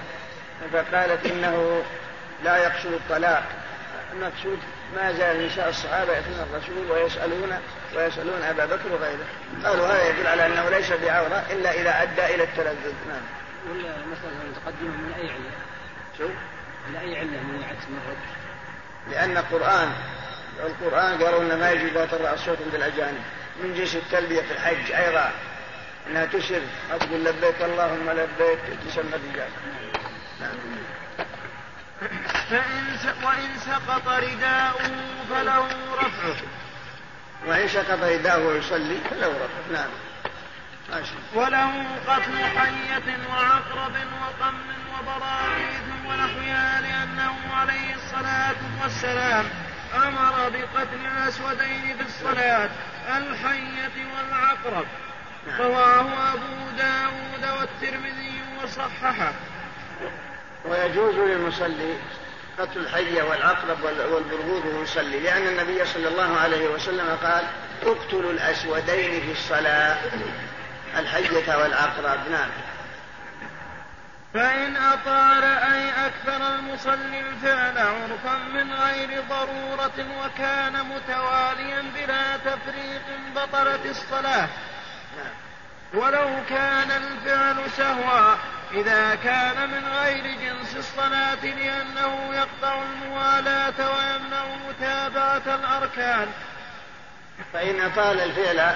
فقالت إنه لا يقصد الطلاق. المقصود ما زال نساء الصحابة يأتون الرسول ويسألون ويسألون أبا بكر وغيره. قالوا هذا يدل على أنه ليس بعورة إلا إذا أدى إلى التلذذ. نعم. ولا مثلا تقدمه من أي علة؟ شوف من أي علة منعت من الرد؟ لأن القرآن القرآن قالوا أن ما يجوز لا ترفع الصوت عند الأجانب من جنس التلبية في الحج أيضا. أنها تسر ما تقول لبيك اللهم لبيك. تسمى الرجال نعم. فإن. وإن سقط رداؤه فله رفعه وإن سقط رداه ويصلي فله رفع. نعم. ماشي. وله قتل حية وعقرب وقم وبراغيث ونحوها لأنه عليه الصلاة والسلام أمر بقتل الأسودين في الصلاة الحية والعقرب. رواه أبو داود والترمذي وصححه. ويجوز للمصلي قتل الحية والعقرب وال- والبرغوث يصلي لأن النبي صلى الله عليه وسلم قال اقتلوا الأسودين في الصلاة الحية والعقرب. نعم. فإن أطال أي أكثر المصلي الفعل عرفا من غير ضرورة وكان متواليا بلا تفريق بطلت الصلاة. ولو كان الفعل سهوا إذا كان من غير جنس الصلاة لأنه يقطع الموالاة ويمنع متابعة الأركان. فإن أطال الفعل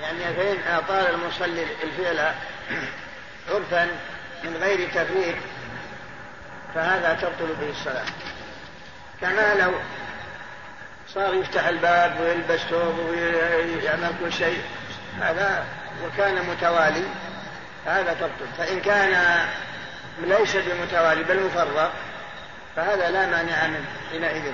يعني فإن أطال المصلي الفعل عرفا من غير تفريق فهذا تبطل به الصلاة. كما لو صار يفتح الباب ويلبس ثوب ويعمل كل شيء هذا وكان متوالي هذا تبطل. فإن كان ليس بمتوالي بل مفرق فهذا لا مانع منه حينئذ.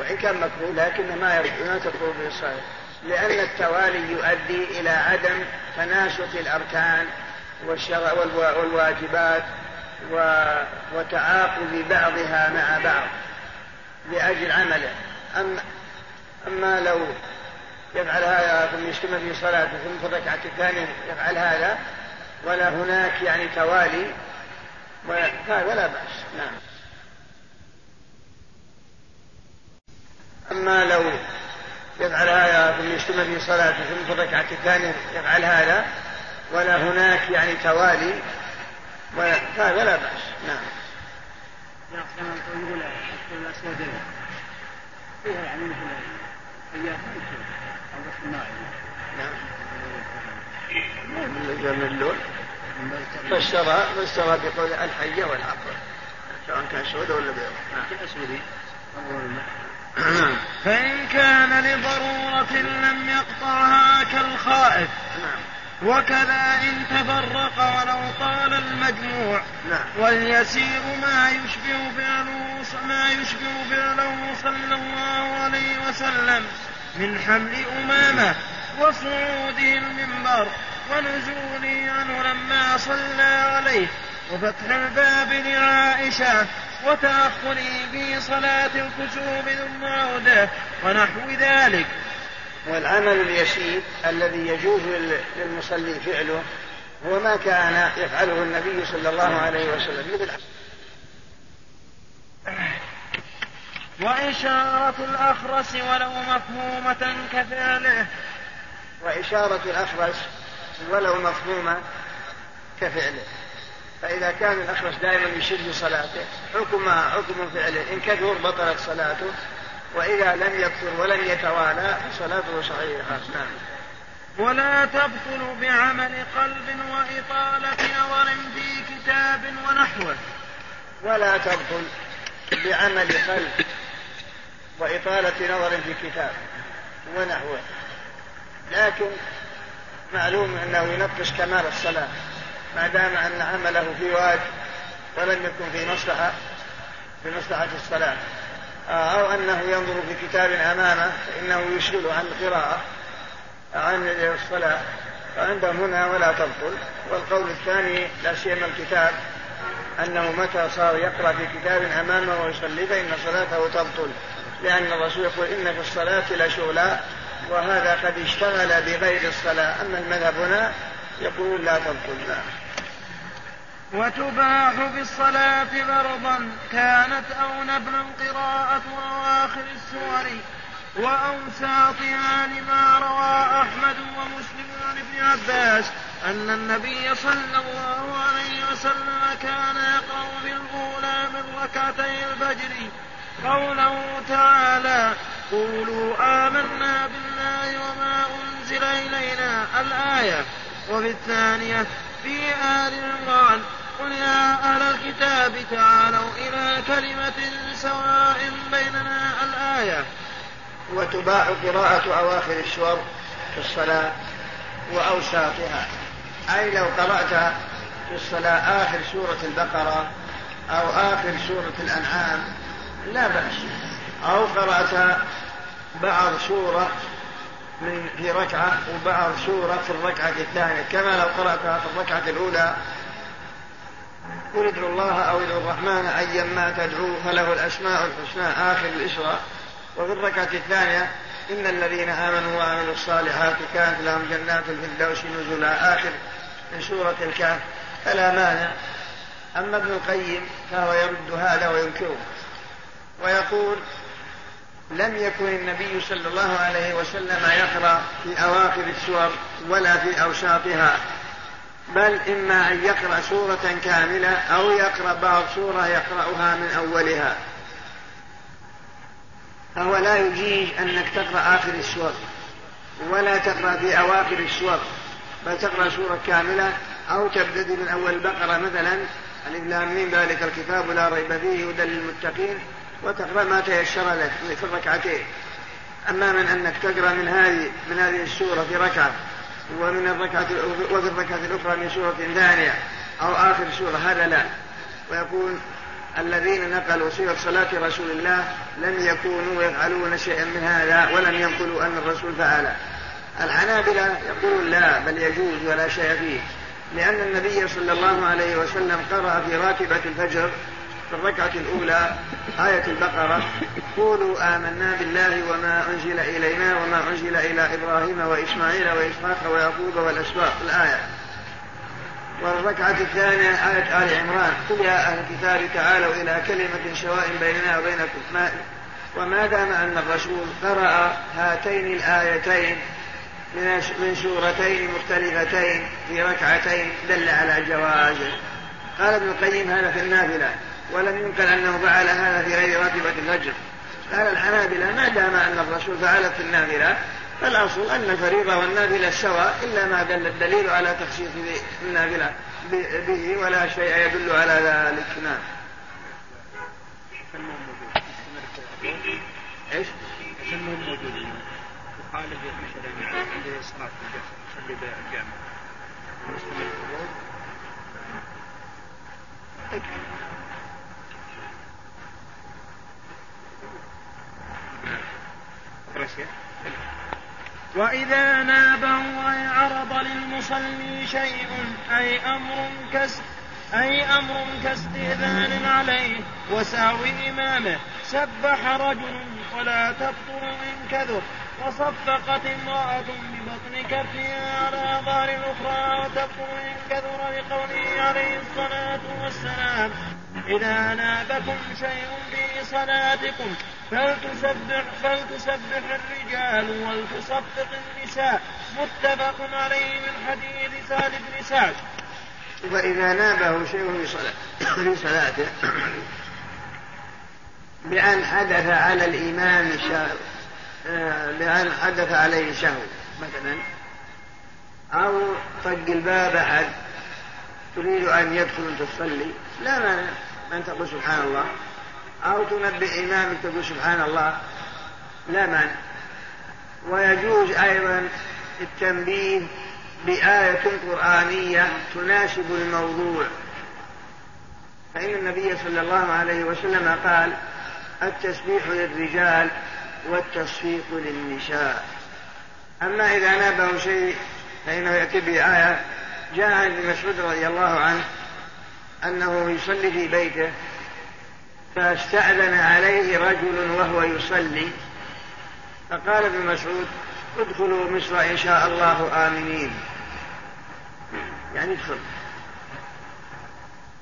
وإن كان مكروه لكن ما ما تبطل به الصلاة. لأن التوالي يؤدي إلى عدم تناسق الأركان والواجبات وتعاقب بعضها مع بعض لأجل عمله. أما, أما لو يفعل هذا ثم يستمر في صلاته ثم في الركعة الثانية يفعل هذا ولا هناك يعني توالي فهذا لا بأس. نعم. أما لو يفعل هذا ثم يستمر في صلاته ثم في الركعة الثانية يفعل هذا ولا هناك يعني توالي فهذا لا بأس نعم. يقول الأسودين فيها يعني مثل أيام أو بس نعم. من اللون فسر فسر بقول الحية والعقل سواء كان سود ولا بيض. نعم. فإن كان لضرورة لم يقطعها كالخائف نعم. وكذا إن تفرق ولو طال المجموع. نعم. واليسير ما يشبه فعله ما يشبه فعله صلى الله عليه وسلم من حمل أمامة وصعوده المنبر ونزوله عنه لما صلى عليه. وفتح الباب لعائشة وتأخره في صلاة الكسوف ثم عودة ونحو ذلك. والعمل اليسير الذي يجوز للمصلي فعله هو ما كان يفعله النبي صلى الله عليه وسلم مثل وإشارة الأخرس ولو مفهومة كفعله. وإشارة الأخرس ولو مفهومة كفعله. فإذا كان الأخرس دائما يشد صلاته حكم حكم فعله. إن كثر بطلت صلاته وإذا لم يكثر ولم يتوالى فصلاته صحيحة. نعم. ولا تبطل بعمل قلب وإطالة نظر في كتاب ونحوه. ولا تبطل بعمل قلب وإطالة نظر في كتاب ونحوه. لكن معلوم أنه ينقص كمال الصلاة. ما دام أن عمله في واد ولم يكن في مصلحة في مصلحة الصلاة. أو أنه ينظر في كتاب أمامه فإنه يشغل عن القراءة عن الصلاة. فعندهم هنا ولا تبطل. والقول الثاني لا سيما الكتاب أنه متى صار يقرأ في كتاب أمامه ويصلي فإن صلاته تبطل. لأن الرسول يقول إن في الصلاة لشغلا وهذا قد اشتغل بغير الصلاة. أما المذهب هنا يقول لا تبطل. لا وتباح في الصلاة فرضا كانت أو نبلا قراءة أواخر السور. وأوساطها لما روى أحمد ومسلم عن ابن عباس أن النبي صلى الله عليه وسلم كان يقرأ بالأولى من ركعتي الفجر. قوله تعالى قولوا آمنا بالله وما أنزل إلينا. الآية. وفي الثانية في آل عمران قل يا أهل الكتاب تعالوا إلى كلمة سواء بيننا الآية. وتباح قراءة أواخر السور في الصلاة وأوساطها. أي لو قرأت في الصلاة آخر سورة البقرة أو آخر سورة الأنعام لا بأس. أو قرأت بعض سورة من في ركعة وبعض سورة في الركعة الثانية كما لو قرأتها في الركعة الأولى قل ادعوا الله أو ادعوا الرحمن أيا ما تدعوا فله الأسماء الحسنى آخر الإسراء وفي الركعة الثانية إن الذين آمنوا وعملوا الصالحات كانت لهم جنات الفردوس نزلا. آخر من سورة الكهف. فلا مانع. أما ابن القيم فهو يرد هذا وينكره. ويقول لم يكن النبي صلى الله عليه وسلم يقرأ في أواخر السور ولا في أوساطها. بل إما أن يقرأ سورة كاملة أو يقرأ بعض سورة يقرأها من أولها. فهو لا يجيز أنك تقرأ آخر السور ولا تقرأ في أواخر السور بل تقرأ سورة كاملة أو تبتدي من أول البقرة مثلا. ألف لام ميم ذلك الكتاب لا ريب فيه هدى للمتقين وتقرأ ما تيسر لك في الركعتين. أما من أنك تقرأ من هذه من هذه السورة في ركعة ومن الركعة وفي الركعة الأخرى من سورة ثانية أو آخر سورة هذا لا. ويقول الذين نقلوا سيرة صلاة رسول الله لم يكونوا يفعلون شيئا من هذا ولم ينقلوا أن الرسول فعله الحنابلة يقولون لا بل يجوز ولا شيء فيه لأن النبي صلى الله عليه وسلم قرأ في راتبة الفجر في الركعة الأولى آية البقرة قولوا آمنا بالله وما أنزل إلينا وما أنزل إلى إبراهيم وإسماعيل وإسحاق ويعقوب والأسباط الآية. والركعة الثانية آية آل عمران قل يا أهل الكتاب تعالوا إلى كلمة سواء بيننا وبينكم ما وما دام أن الرسول قرأ هاتين الآيتين من سورتين مختلفتين في ركعتين دل على جوازه قال ابن القيم هذا في النافلة. ولم ينقل أنه فعل هذا في غير راتبة الفجر قال الحنابلة ما دام أن الرسول فعل في النافلة فالأصل أن الفريضة والنافلة سواء إلا ما دل الدليل على تخصيص النافلة به ولا شيء يدل على ذلك. نعم. إيش؟ موجودين عنده وإذا نابه أي عرض للمصلي شيء أي أمر كس أي أمر كاستئذان عليه وساو إمامه سبح رجل ولا تبطل إن كذب وصفقت امرأة ببطن كفها على ظهر الأخرى وتبطل إن كثر لقوله عليه الصلاة والسلام. إذا نابكم شيء في صلاتكم فلتسبح فلتسبح الرجال ولتصفق النساء. متفق عليه من حديث سعد بن سعد. وإذا نابه شيء في صلاته بأن حدث على الإمام بأن حدث عليه شهو مثلا أو طق الباب أحد تريد أن يدخل تصلي لا مانع أن تقول سبحان الله. أو تنبه إمامك تقول سبحان الله لا مانع. ويجوز أيضا التنبيه بآية قرآنية تناسب الموضوع. فإن النبي صلى الله عليه وسلم قال التسبيح للرجال والتصفيق للنساء. أما إذا نابه شيء فإنه يأتي بآية جاء عن ابن مسعود رضي الله عنه أنه يصلي في بيته فاستأذن عليه رجل وهو يصلي. فقال ابن مسعود ادخلوا مصر إن شاء الله آمنين. يعني ادخل.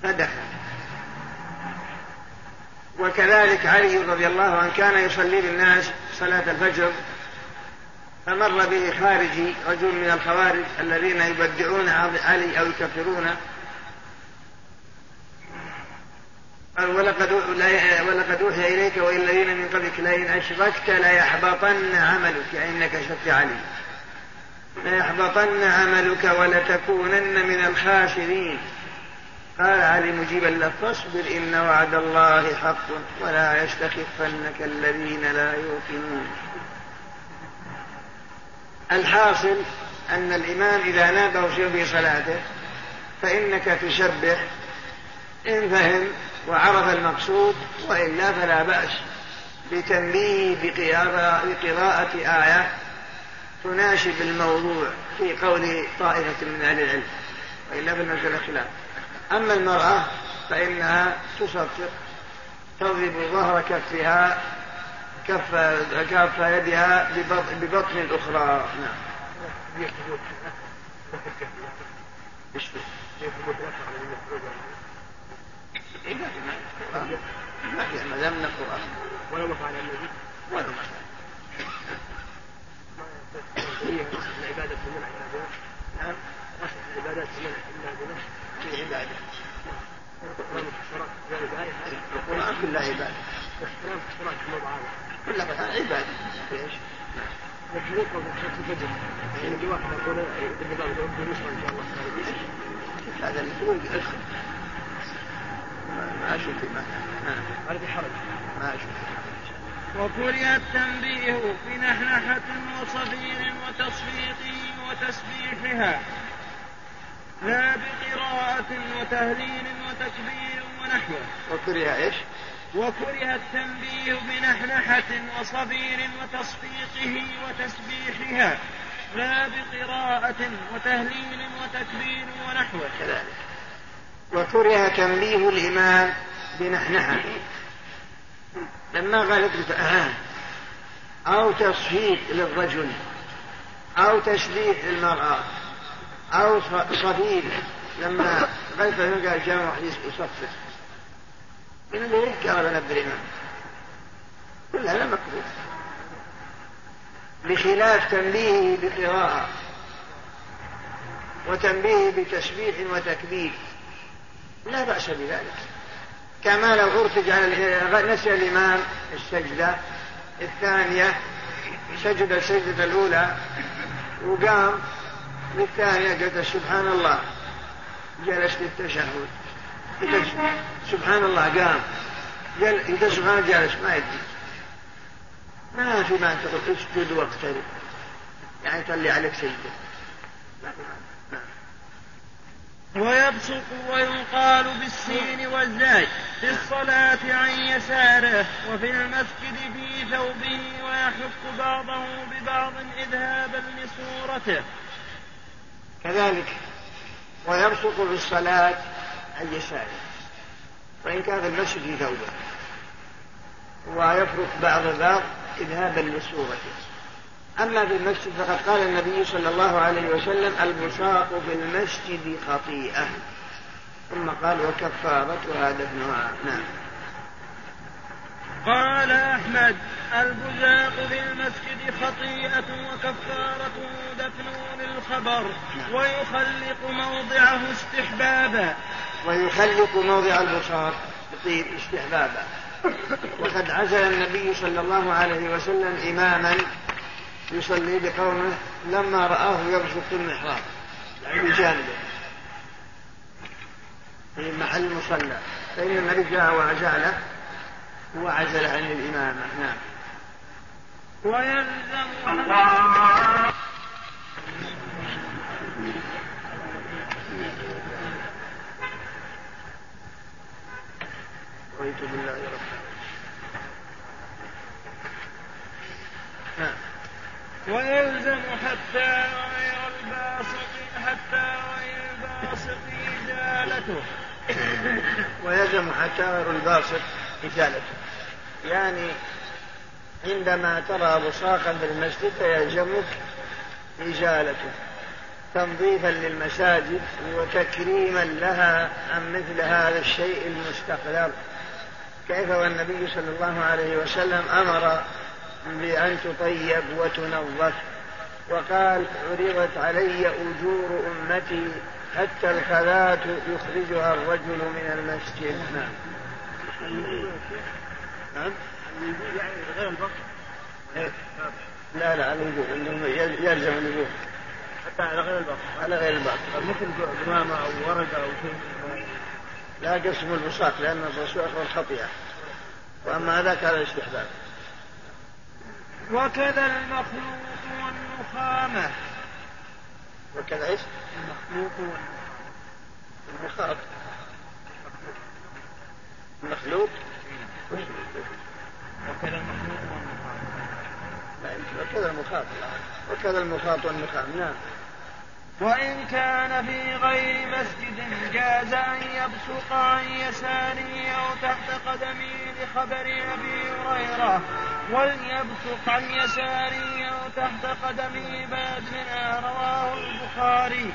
فدخل. وكذلك علي رضي الله عنه كان يصلي بالناس صلاة الفجر فمر به خارجي رجل من الخوارج الذين يبدعون علي أو يكفرونه قال ولقد ولقد أوحي إليك وإلى الذين من قبلك لئن أشركت ليحبطن عملك. يعني إنك أشركت علي. ليحبطن عملك ولتكونن من الخاسرين. قال علي مجيبا له فاصبر إن وعد الله حق ولا يستخفنك الذين لا يوقنون. الحاصل أن الإمام إذا نابه شيء في صلاته فإنك تسبح إن فهم وعرف المقصود وإلا فلا بأس. بتنبيه بقراءة آية تناسب الموضوع في قول طائفة من أهل العلم وإلا فالمسألة خلاف. أما المرأة فإنها تصفق تضرب ظهر كفها كف كف يدها ببطن الأخرى نعم. ما لم نذكر أصلا ولو فعل النبي ولو ما فعل العبادة تمنع إلا بنا نعم أصل العبادات تمنع إلا بنا فيه عبادة القرآن والحشرات ذلك آية القرآن كلها عبادة القرآن والحشرات كلها كلها عبادة إيش؟ مجهود أو مجهود الفجر يعني جواب يقول بالنظام يقول ان شاء الله هذا ما أشوف في معنى هذا في حرج. ما أشوف وكره التنبيه بنحنحة وصفير وتصفيق وتسبيحها. لا بقراءة وتهليل وتكبير ونحوه. وكره إيش؟ وكره التنبيه بنحنحة وصفير وتصفيقه وتسبيحها. لا بقراءة وتهليل وتكبير ونحوه. كذلك. وكره تنبيه الإمام بنحنحة لما آه أو تصفيق للرجل أو تسبيح للمرأة أو صفير لما غلبت قال جاء واحد يصفر من اللي قال نبي الإمام. كل هذا مكروه. بخلاف تنبيهه بقراءة وتنبيهه بتسبيح وتكبير. لا بأس بذلك. كما لو ارتج على نسي الإمام السجدة الثانية سجد السجدة الأولى وقام للثانية قلت سبحان الله جلس للتشهد. سبحان الله قام. قال سبحان الله جالس ما يدري. ما في ما تقول اسجد واقترب. يعني تلي عليك سجدة. ما في. ويبصق ويقال بالسين والزاي في الصلاة عن يساره وفي المسجد في ثوبه ويحك بعضه ببعض إذهابا لصورته. كذلك ويبصق في الصلاة عن يساره وإن كان في المسجد في ثوبه ويفرق بعض بعض إذهابا لصورته. أما في المسجد فقد قال النبي صلى الله عليه وسلم البصاق في المسجد خطيئة. ثم قال وكفارتها دفنها. نعم. قال أحمد البزاق في المسجد خطيئة وكفارته دفن للخبر ويخلق موضعه استحبابا. ويخلق موضع البصاق بطيب استحبابا. وقد عزل النبي صلى الله عليه وسلم إماما يصلي بقومه لما رآه يبصق المحراب يعني بجانبه في محل مصلى. فإن النبي جاء وعزله وعزل عن الإمامة نعم. ويلزم رضيت بالله ربا نعم. ويلزم حتى غير الباسط حتى غير الباسط إزالته ويلزم حتى غير الباسط إزالته يعني عندما ترى بصاقا في المسجد فيلزمك إزالته تنظيفا للمساجد وتكريما لها عن مثل هذا الشيء المستقذر. كيف والنبي صلى الله عليه وسلم أمر بأن تطيب وتنظف. وقال عرضت علي أجور أمتي حتى الخلاة يخرجها الرجل من المسجد. نعم. نعم. غير البصر. لا لا على الوجوب يلزم الوجوب حتى على غير البصر. على غير الباطل مثل قمامة أو ورقة أو شيء. لا قسم البساط لأن الرسول أخبر خطيئة وأما هذاك على الاستحباب وكذا المخلوق والنخامة وكذا إيش؟ المخلوق المخاط المخلوق. وكذا المخلوق والنخامة وكذا المخاط وكذا المخاط والنخام نعم. وإن كان في غير مسجد جاز أن يبصق عن يساره أو تحت قدمه لخبر أبي هريرة وليبصق عن يساره أو تحت قدمه بأدنى رواه البخاري.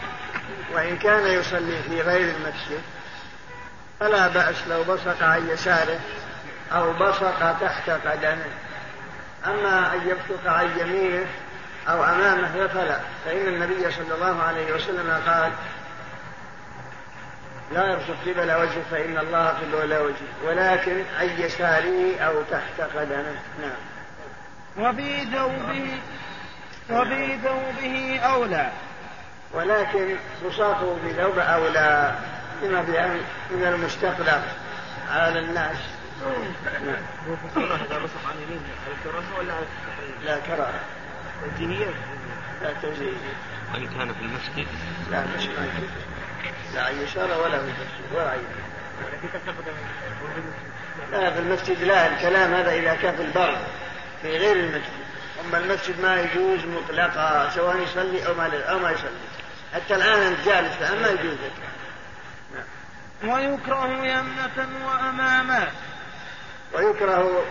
وإن كان يصلي في غير المسجد فلا بأس لو بصق عن يساره أو بصق تحت قدمه. أما أن يبصق عن يمينه أو أمامه فلا. فإن النبي صلى الله عليه وسلم قال لا يبصق قبل وجهه فإن الله قبل وجهه. ولكن عن يساره أو تحت قدمه. نعم. وفي ثوبه وفي ثوبه أولى. ولكن بساطه في ثوب أولى لما بأن من المستقلق على الناس. نعم. إذا عن يمين ولا لا كراهة توجيهية؟ لا توجيهية وإن كان في المسجد. لا مش لا عن يسار ولا في المسجد ولا عن لا في المسجد لا الكلام هذا إذا كان في البر في غير المسجد. أما المسجد ما يجوز مطلقا سواء يصلي أو ما أو ما يصلي. حتى الآن أنت جالس فأما ما يجوز. لك ويكره يمنة وأماما ويكره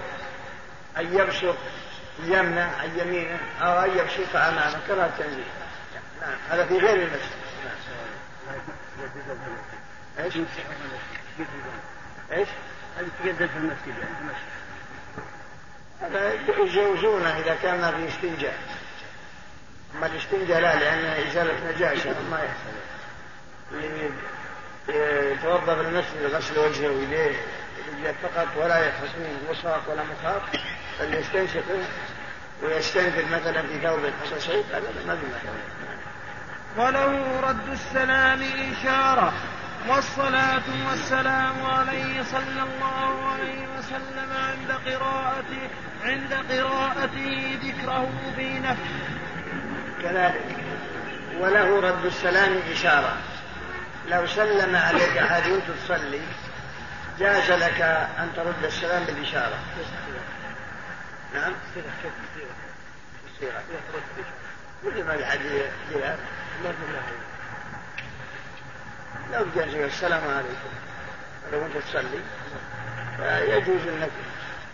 أن يبسط يمنة عن يمينة أو أن يبسط أمامة كما التنزيل نعم هذا في غير المسجد. إيش؟ إيش؟ يتقدم في المسجد يعني هذا يجوزونه إذا كان في استنجاء. أما الاستنجاء لا لأنه إزالة نجاسة ما يحصل. يتوضأ في المسجد غسل وجهه ويديه فقط ولا يحرص منه مصاق ولا مخاط بل يستنشق ويستنفر مثلا في ثوب شيء هذا ما في وله رد السلام إشارة والصلاة والسلام عليه صلى الله عليه وسلم عند قراءته عند قراءته ذكره في نفسه كذلك وله رد السلام إشارة لو سلم عليك أحد وأنت تصلي جاز لك أن ترد السلام بالإشارة نعم السيرة مثل ما الحديث لو جاز السلام عليكم. لو أنت تصلي فيجوز أنك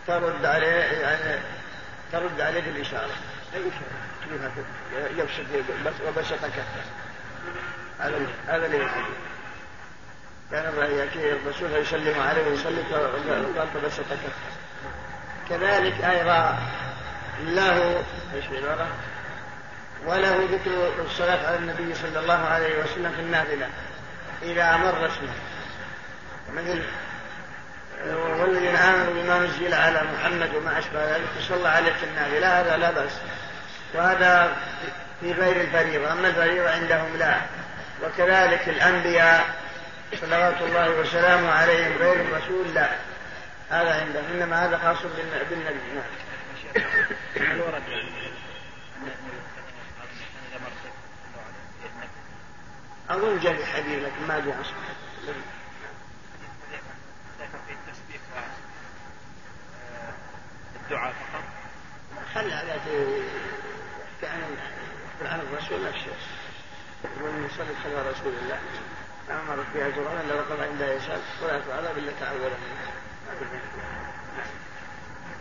ترد عليه يعني ترد عليه بالإشارة. أي إشارة يبسط وبسط كفه. هذا هذا اللي كان الرسول يسلم عليه ويسلم قال فبسط كفه. كذلك أيضا له إيش العبارة؟ وله ذكر الصلاة على النبي صلى الله عليه وسلم في النافلة. إذا أمر اسمه. مثل والذين آمنوا بما نزل على محمد وما أشبه ذلك صلى عليه في النافلة. هذا لا بأس. وهذا في غير الفريضة. أما الفريضة عندهم لا. وكذلك الأنبياء صلوات الله وسلامه عليهم غير الرسول لا. هذا عندهم. إنما هذا خاص بالنبي. نعم. أظن جاء حديث لكن ما جاء أصلا الدعاء فقط؟ خلى هذا كأن عن الرسول نفسه ومن يصلي خلف رسول الله. ما مرت بها جرعا الا وقف عندها يسال ولا تعالى إلا تعول منها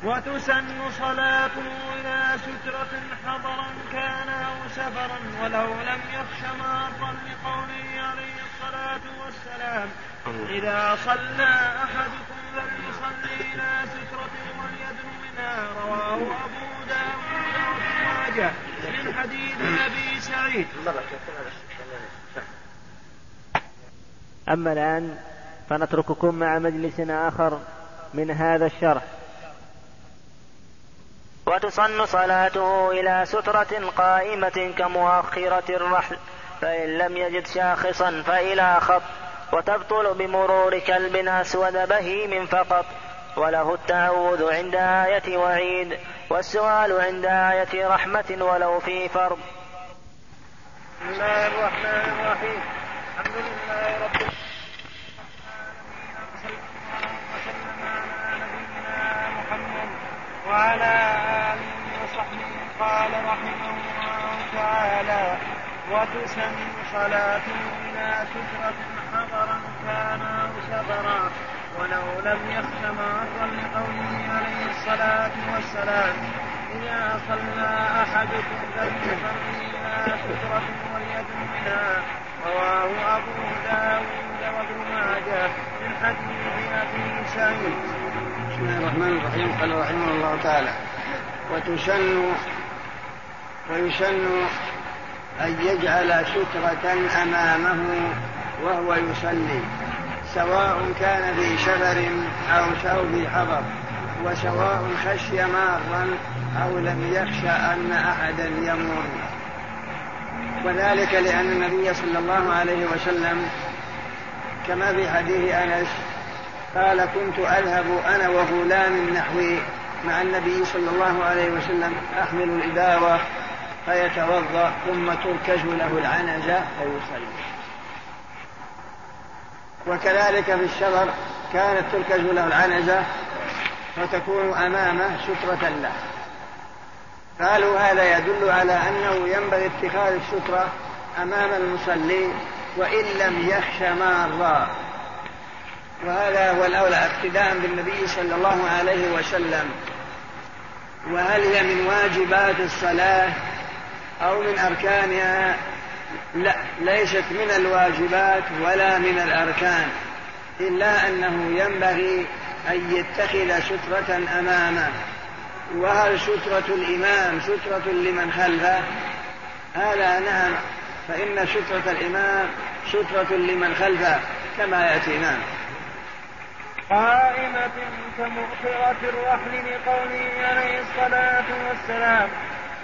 وتسن صلاته إلى سترة حضرا كان أو سفرا ولو لم يخش مارا لقوله عليه الصلاة والسلام. إذا صلى أحدكم فليصلي إلى سترة وليدن منها رواه أبو داود وابن من حديث أبي سعيد. أما الآن فنترككم مع مجلس آخر من هذا الشرح. وتصن صلاته إلى سترة قائمة كمؤخرة الرحل فإن لم يجد شاخصا فإلى خط وتبطل بمرور كلب أسود بهيم فقط. وله التعوذ عند آية وعيد والسؤال عند آية رحمة ولو في فرض. بسم الله الرحمن الرحيم. الحمد لله رب العالمين وعلى آله قال رحمه الله تعالى وتسن صلاة إلى سترة حضرا كان أو سفرا ولو لم يخش مارا لقوله عليه الصلاة والسلام إذا صلى أحدكم فليصلي إلى سترة وليكن منها. رواه أبو داود وابن ماجه من حديث أبي سعيد. بسم الله الرحمن الرحيم. قال رحمه الله تعالى وتسن ويسن أن يجعل سترة أمامه وهو يصلي سواء كان في سفر أو في حضر وسواء خشي مارا أو لم يخشى أن أحدا يمر وذلك لأن النبي صلى الله عليه وسلم كما في حديث أنس قال كنت أذهب أنا وغلام نحوي مع النبي صلى الله عليه وسلم أحمل الإدارة فيتوضأ ثم تركز له العنزة فيصلي. وكذلك في الشبر كانت تركز له العنزة فتكون أمامه سترة له. قالوا هذا يدل على أنه ينبغي اتخاذ السترة أمام المصلي وإن لم يخش مارا؟ وهذا هو الأولى اقتداء بالنبي صلى الله عليه وسلم. وهل هي من واجبات الصلاة أو من أركانها لا ليست من الواجبات ولا من الأركان إلا أنه ينبغي أن يتخذ سترة أمامه. وهل سترة الإمام سترة لمن خلفه؟ هذا نعم فإن سترة الإمام سترة لمن خلفه كما يأتي نعم. قائمة كمؤخرة الرحل لقوله عليه الصلاة والسلام.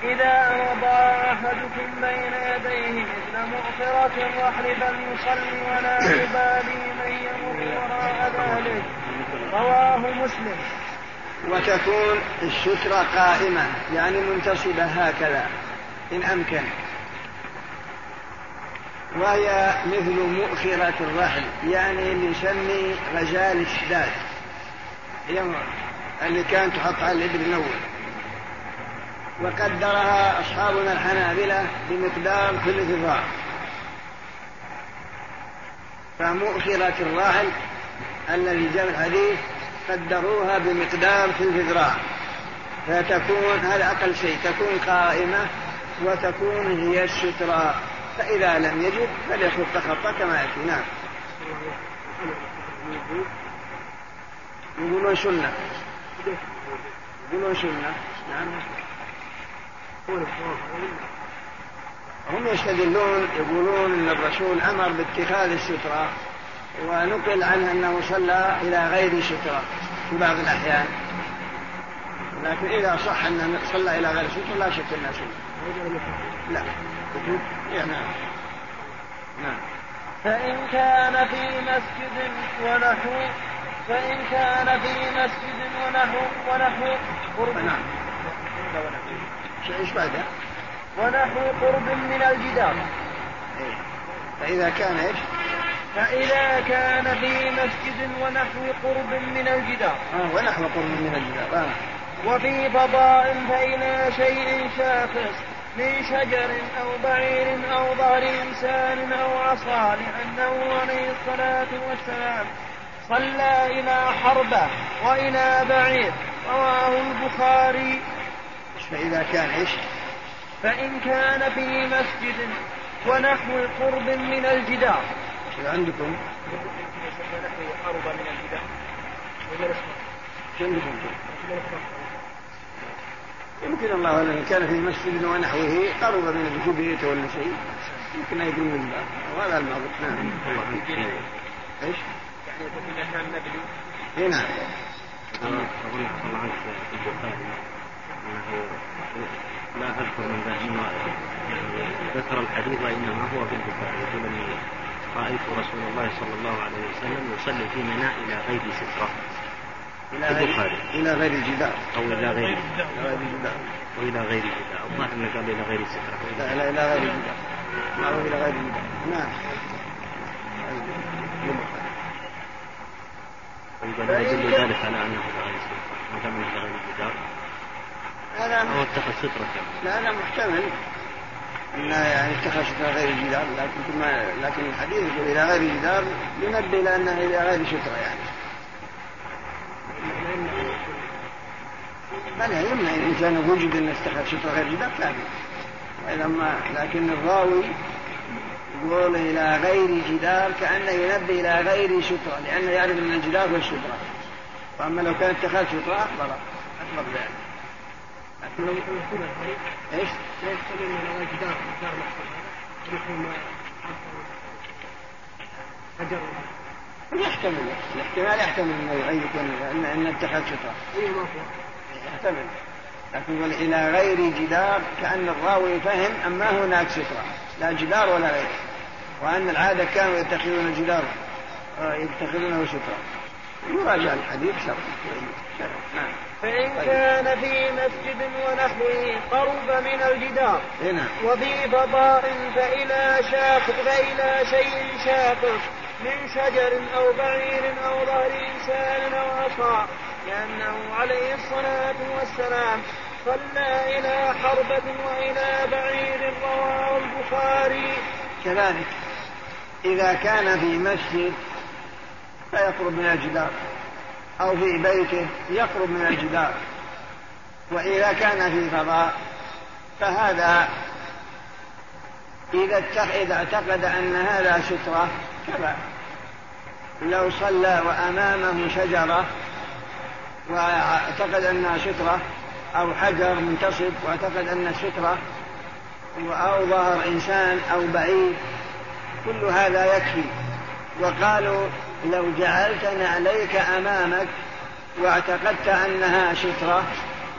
إذا وضع أحدكم بين يديه مثل مؤخرة الرحل فليصلي ولا يبالي من يمر وراء ذلك. رواه مسلم. وتكون السترة قائمة يعني منتصبة هكذا إن أمكن. وهي مثل مؤخرة الرحل يعني اللي يسمي غزال الشداد. اللي كانت تحط على الإبل الأول. وقدرها أصحابنا الحنابلة بمقدار كل ذراع. فمؤخرة الراحل الذي جاء الحديث قدروها بمقدار في الذراع فتكون هذا أقل شيء تكون قائمة وتكون هي السترة. فإذا لم يجد فليخط خطأ كما يأتي. نعم. يقولون سنة. يقولون سنة. نعم. هم يستدلون يقولون إن الرسول أمر باتخاذ السترة ونقل عنه أنه صلى إلى غير سترة في بعض الأحيان. لكن إذا صح انه صلى إلى غير سترة لا شك انه سنة. لا. يعني نعم. فإن كان في مسجد ونحو فإن كان في مسجد ونحو ونحو قرب. نعم. إيش بعدها؟ ونحو قرب من الجدار إيه. فإذا كان إيش؟ فإذا كان في مسجد ونحو قرب من الجدار آه ونحو قرب من الجدار آه. وفي فضاء فإلى شيء شاخص من شجر أو بعير أو ظهر إنسان أو عصا لأنه عليه الصلاة والسلام صلى إلى حربة وإلى بعير رواه البخاري فإذا كان إيش؟ فإن كان في مسجد ونحو قرب من الجدار. شو عندكم؟ قرب من الجدار شو عندكم؟ يمكن الله إن كان في مسجد ونحوه قرب من بيته ولا شيء. يمكن يكون من وهذا المعروف نعم. إيش؟ يعني يكون في مكان نبلي اي نعم أقول لك الله عنك. في البخاري أنه لا أذكر من ذا ذكر الحديث وإنما هو في البخاري يقول رأيت رسول الله صلى الله عليه وسلم يصلي في مناء إلى غير سترة إلى غير إلى غير جدار أو إلى غير جدار وإلى غير جدار الظاهر أنه قال إلى غير سترة لا لا إلى غير جدار معروف إلى غير جدار نعم. يدل ذلك على أنه إلى غير سترة ما دام إلى غير جدار هذا هو اتخذ سترة لا لا محتمل. انه يعني اتخذ سترة غير جدار لكن لكن الحديث يقول إلى غير جدار ينبه إلى أنه إلى غير سترة يعني. بلى يمنع الإنسان وجد أن استخدم سترة غير جدار لا وإذا ما لكن الراوي يقول إلى غير جدار كأنه ينبه إلى غير سترة لأنه يعرف أن الجدار هو السترة. وأما لو كان اتخذ سترة أخبر أخبر إيش؟ لا يحتمل. لو جدار جدار محصور يكون حجر يحتمل الاحتمال يحتمل إنه يكون ان إن اتخذ ستره اي ما يحتمل. لكن يقول إلى غير جدار كأن الراوي فهم أما هناك ستره لا جدار ولا غيره وأن العادة كانوا يتخذون جدار. يتخذونه ستره يراجع الحديث. شرع نعم. فإن كان في مسجد ونحوه قرب من الجدار نعم وفي فضاء فإلى شاق فإلى شيء شاق من شجر أو بعير أو ظهر إنسان أو عصا لأنه عليه الصلاة والسلام صلى إلى حربة وإلى بعير رواه البخاري. كذلك إذا كان في مسجد فيقرب من الجدار. أو في بيته يقرب من الجدار. وإذا كان في فضاء فهذا إذا إذا اعتقد أن هذا سترة كفى. لو صلى وأمامه شجرة واعتقد أنها سترة أو حجر منتصب واعتقد أنها سترة أو ظهر إنسان أو بعيد كل هذا يكفي. وقالوا لو جعلت نعليك أمامك واعتقدت أنها سترة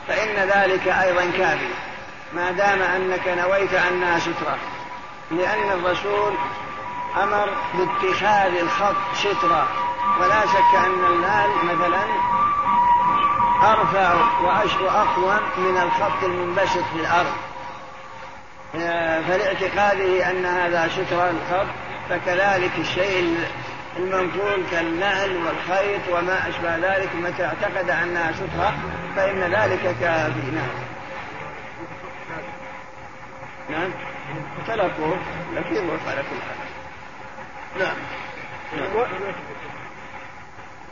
فإن ذلك أيضا كافي ما دام أنك نويت أنها سترة. لأن الرسول أمر باتخاذ الخط سترة. ولا شك أن النال مثلا أرفع وأقوى من الخط المنبسط في الأرض. فلاعتقاده أن هذا سترة الخط فكذلك الشيء المنقول كالنعل والخيط وما أشبه ذلك متى اعتقد أنها سترة فإن ذلك كافي. نعم. نعم. اختلفوا لكن يوقف على كل حال نعم.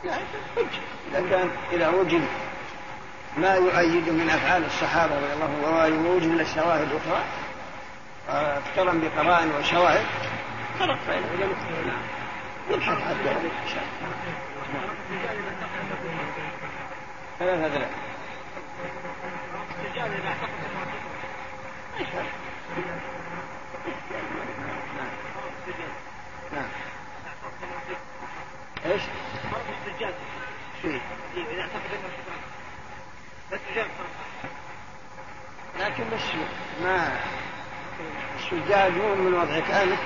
نعم إذا كان إذا وجد ما يؤيد من أفعال الصحابة رضي الله عنهم ووجد من الشواهد الأخرى اقترن بقرائن وشواهد خلق فإنه نعم. نبحث عن ذلك إن شاء الله ثلاثة ثلاثة نعم إيش؟ مرض السجاد فيه اذا اعتقد انه السجاد لكن بس ما السجاد مو من وضعك انت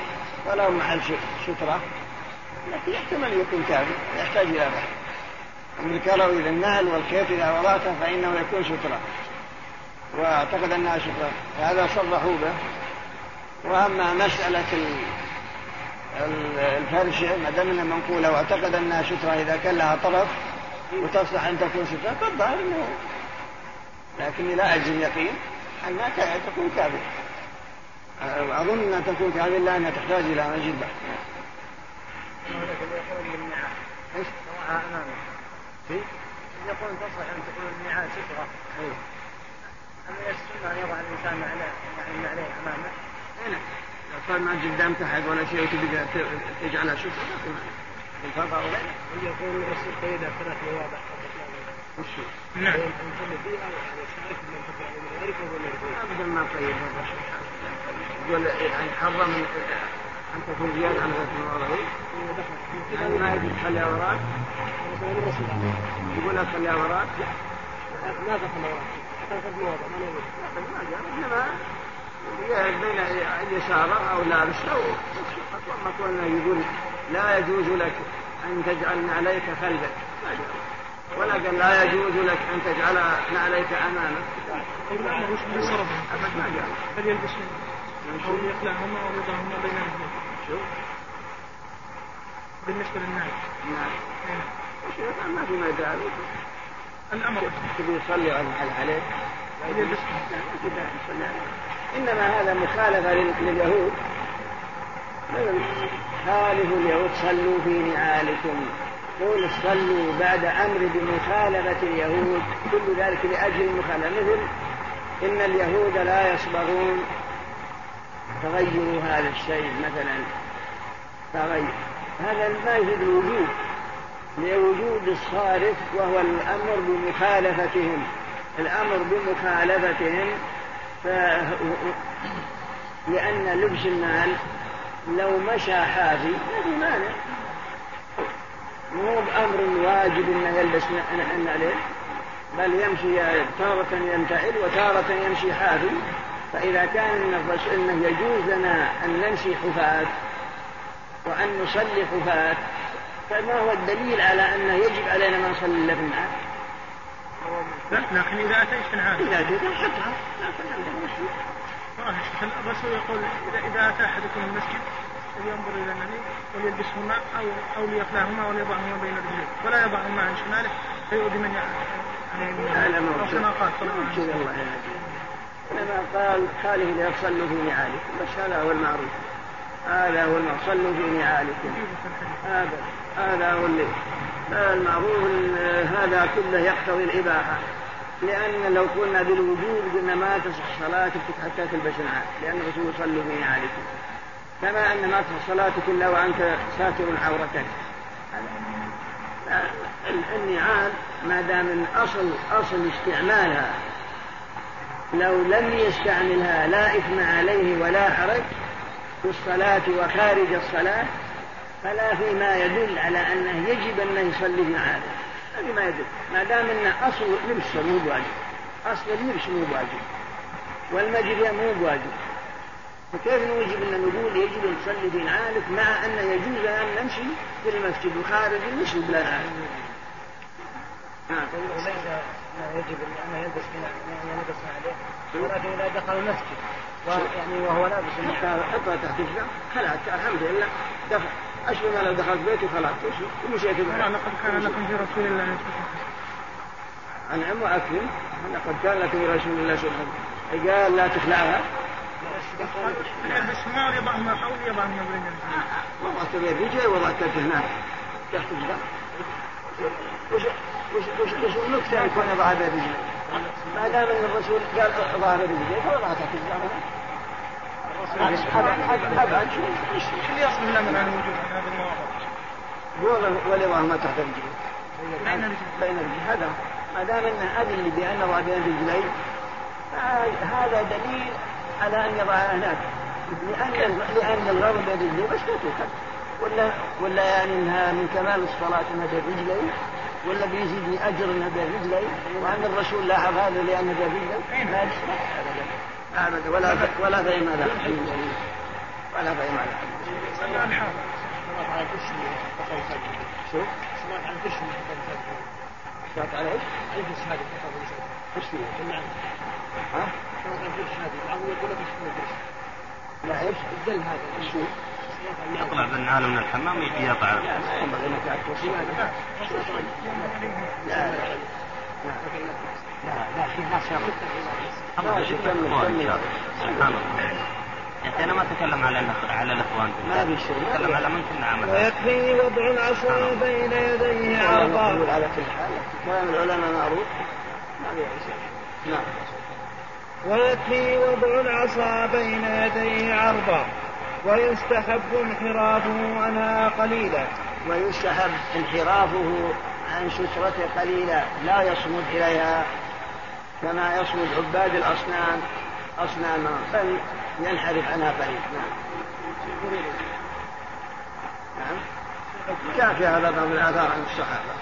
ولا محل ستره لكن يحتمل يكون كافي يحتاج إلى بحث. ذكروا اذا النهل والكيف اذا وضعته فإنه يكون ستره وأعتقد أنها ستره هذا صرحوا به. وأما مسألة الفرشة ما دام إنها منقولة وأعتقد أنها سترة إذا كان لها طرف وتصلح أن تكون سترة فالظاهر إنه لكني لا أجزم يقين انها تكون كافية أظن انها تكون كافية إلا أنها تحتاج إلى مزيد بحث. إيش؟ امامه يقول تصلح ان تكون النعال سترة أيوه أما السنة أن يضع الإنسان يعني عليه أمامه؟ نعم صار ما قدامك احد ولا شيء وتبي تجعلها شوف الفرقة ولا يقول الرسول قيد ثلاث مواضع؟ نعم ابدا ما الرسول يقول يعني حرم ان تكون زيادة عن ثلاث مواضع يعني ما يجي تخليها وراك يقول لك خليها وراك ما دخل وراك ثلاث مواضع ما نقول. ما جاء انما بين اليسار أو لابس أو ما قلنا يقول لا يجوز لك أن تجعل نعليك خلفك ولا قال لا يجوز لك أن تجعل نعليك أمامك. ابد ما جاء هل يلبسون أو يخلعهما أو يضعهما بين رجليه شوف بالنسبة للناس. نعم. نعم. ما في ما داعي الأمر. تبي يصلي عليه؟ يلبس إنما هذا مخالفه لليهود. خالفوا اليهود صلوا في نعالكم. قول صلوا بعد أمر بمخالفة اليهود كل ذلك لأجل المخالفة. مثل إن اليهود لا يصبغون. تغيروا هذا الشيء مثلا تغير هذا ما يفيد الوجود لوجود الصارف وهو الأمر بمخالفتهم. الأمر بمخالفتهم ف... لأن لبس النال لو مشى حافي ما في مانع. مو بأمر واجب أنه يلبس النعلين بل يمشي تارة ينتعل وتارة يمشي حافي. فإذا كان من أنه يجوز لنا أن نمشي حفاة وأن نصلي حفاة فما هو الدليل على أنه يجب علينا ما نصلي إلا؟ لا لكن إذا أتيت في العادة إذا أتيت حطها الرسول يقول إذا إذا أتى أحدكم المسجد فلينظر إلى النبي وليلبسهما أو أو ليخلعهما وليضعهما بين رجليه. ولا يضعهما عن شماله فيؤذي من لا لا أو كما قال صلى الله عليه وسلم. إنما قال خاله ليصلوا في نعالكم بس هذا هو المعروف. هذا هو المعروف. صلوا في نعالكم. هذا هذا هو اللي المعروف هذا كله يقتضي الإباحة. لأن لو قلنا بالوجوب قلنا ما تصح صلاتك حتى تلبس نعال لأن الرسول صلوا في نعالكم. كما أن ما تصح صلاتك إلا وأنت ساتر عورتك. النعال ما دام من أصل أصل استعمالها. لو لم يستعملها لا إثم عليه ولا حرج في الصلاة وخارج الصلاة فلا فيما يدل على أنه يجب أنه يصلي بنعاله هذه ما يدل. ما دام أن أصل اللبس مو بواجب. أصل اللبس مو بواجب. والمجرية مو بواجب. فكيف نوجب أن نقول يجب أن تصلي بنعالك مع أن يجوز أن نمشي في المسجد وخارج نمشي بلا نعال نعم. يجب أن يلبس أن يلبس عليه. ولكن إذا دخل المسجد يعني وهو لابس حطها تحت رجله خلاص الحمد لله. دفع أشبه ما لو دخلت بيتي خلاص. ومشيت لقد كان لكم في رسول الله. أنعم وأكرم. لقد كان لكم في رسول الله سبحانه قال لا تخلعها يلبس ما يضعهما حول يضعهما بين وضعت رجلي وضعت هناك. تحت رجله وش وش وش وش النكتة يكون بين رجلي ما دام ان الرسول قال ضعها بين رجلي فوضعها تحت رجلها ابعد شو اللي يصل لنا من الوجود عن هذا المواضع؟ ولضعها ما تحت رجلي بين رجلي هذا ما دام انه اذن بان ضع بين رجلي هذا دليل على ان يضعها هناك لأن لأن الغرض بين رجلي بس لا تؤخذ ولا ولا يعني إنها من كمال الصلاة انها بين رجلي ولا بيزيدني أجر انها بين رجلي وأن الرسول لاحظ هذا لأنه بين رجلي ما ابدا أبدا. ولا ولا فهم هذا. ولا فهم هذا. شو؟ سمعت عن قش سمعت على إيش؟ القش هذه قش نعم. ها؟ سمعت عن القش هذه. بعضهم يقول لك إيش لا إيش؟ الدل هذا. شو؟ يطلع بالنعال من الحمام ويجي يطعم لا ما ينبغي انك لا لا لا في ناس الله سبحان الله يا أخي أنا ما اتكلم على على الاخوان ما في شيء. اتكلم على من كنا عمل ويكفي وضع العصا بين يديه عرضا على كل حال كلام العلماء معروف. ما في شيء. نعم. ويكفي وضع العصا بين يديه عرضا ويستحب انحرافه عنها قليلا. ويستحب انحرافه عن سترته قليلا لا يصمد إليها كما يصمد عباد الأصنام أصناما بل ينحرف عنها قليلا. نعم. نعم. كافي هذا بعض الآثار عن الصحابة.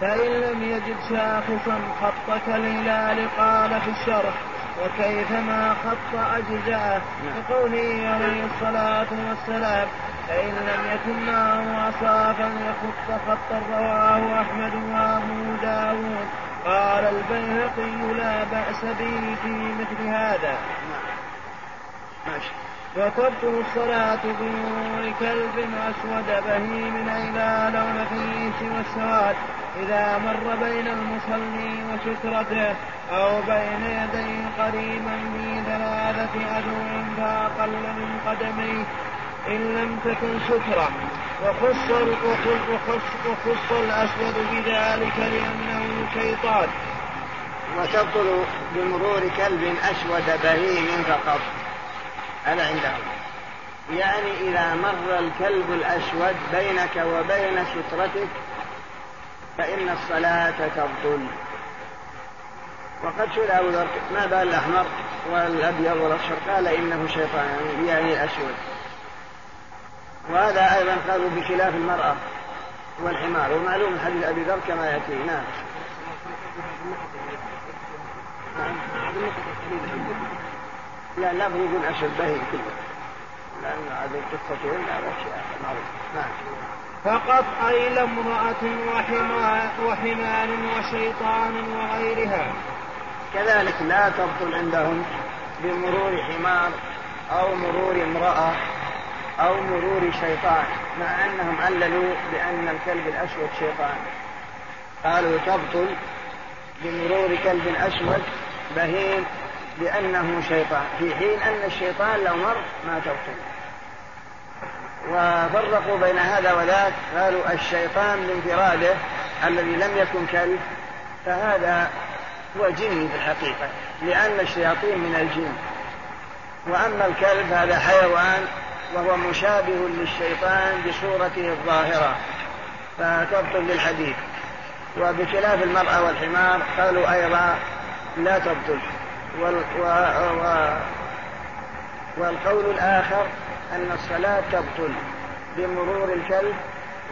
فإن لم يجد شاخصا خط كالهلال قال في الشرح. وكيفما خط أجزاءه. كقوله عليه الصلاة والسلام فإن لم يكن معه عصا فليخط خطا رواه أحمد وأبو داود. قال البيهقي لا بأس به في مثل هذا. ماشي. وتبطل الصلاة بنور كلب أسود بهيم أي لا لون فيه سوى السواد إذا مر بين المصلي وسترته أو بين يديه قريبا في ثلاثة أذرع فأقل من قدميه إن لم تكن سترة. وخص وخص, وخص الأسود بذلك لأنه شيطان. وتبطل بمرور كلب أسود بهيم فقط. هذا عندهم. يعني إذا مر الكلب الأسود بينك وبين سترتك فإن الصلاة تبطل. وقد سئل أبو ذر ما بال الأحمر والأبيض والأصفر؟ قال إنه شيطان يعني الأسود وهذا أيضا قالوا بخلاف المرأة والحمار. ومعلوم حديث أبي ذر كما يأتي. نعم. لا لا يقول أشد بهي كله لأن هذه قصة هذا شيء معروف نعم. فقط أي امرأة وحمار, وحمار وشيطان وغيرها. كذلك لا تبطل عندهم بمرور حمار أو مرور امرأة أو مرور شيطان مع أنهم عللوا بأن الكلب الأسود شيطان. قالوا تبطل بمرور كلب أسود بهيم بأنه شيطان في حين أن الشيطان لو مر ما تبطل. وفرقوا بين هذا وذاك. قالوا الشيطان بانفراده الذي لم يكن كلب. فهذا هو جني في الحقيقة لأن الشياطين من الجن. وأما الكلب هذا حيوان وهو مشابه للشيطان بصورته الظاهرة. فتبطل للحديث. وبخلاف المرأة والحمار قالوا أيضا لا تبطل. وال و و والقول الآخر أن الصلاة تبطل بمرور الكلب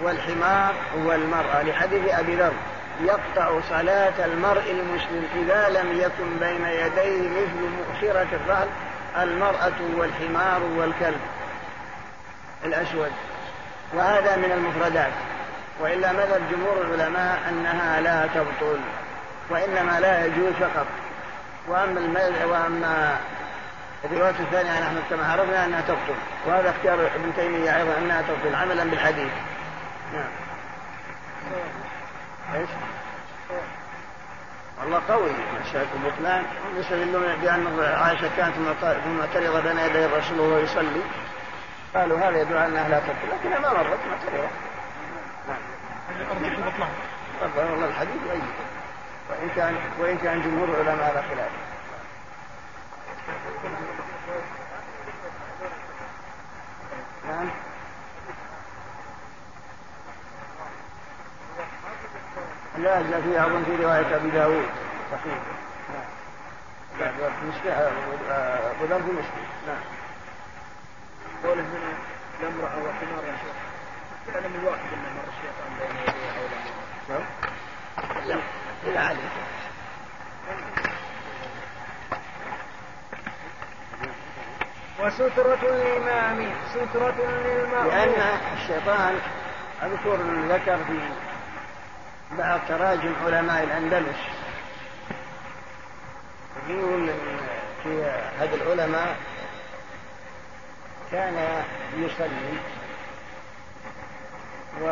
والحمار والمرأة. لحديث أبي ذر يقطع صلاة المرء المسلم إذا لم يكن بين يديه مثل مؤخرة الرهل المرأة والحمار والكلب الأسود. وهذا من المفردات. وإلا مذهب جمهور العلماء أنها لا تبطل وإنما لا يجوز فقط. وأما وأما الرواية الثانية عن أحمد كما عرفنا أنها تبطل وهذا اختيار ابن تيمية أيضا أنها تبطل عملا بالحديث. نعم. إيش؟ والله قوي مشاهد البطلان يستدلون بأن عائشة كانت معترضة بين يدي الرسول وهو يصلي. قالوا هذا يدل على أنها لا تبطل لكنها ما مرت معترضة. نعم والله الحديث أي وإن كان وإن كان جمهور العلماء على خلاف. نعم لا جاء فيها أظن في رواية أبي داود. صحيح. نعم. مشكلة. ذر في مشكلة. نعم. قوله من الامرأة وحمار يا شيخ. يعلم الواحد أن مر الشيطان بين يديه أو لم لا لا. وسترة الإمام سترة للمأموم لأن الشيطان أذكر ذكر في بعض تراجم علماء الأندلس. يقول في هذا العلماء كان يصلي و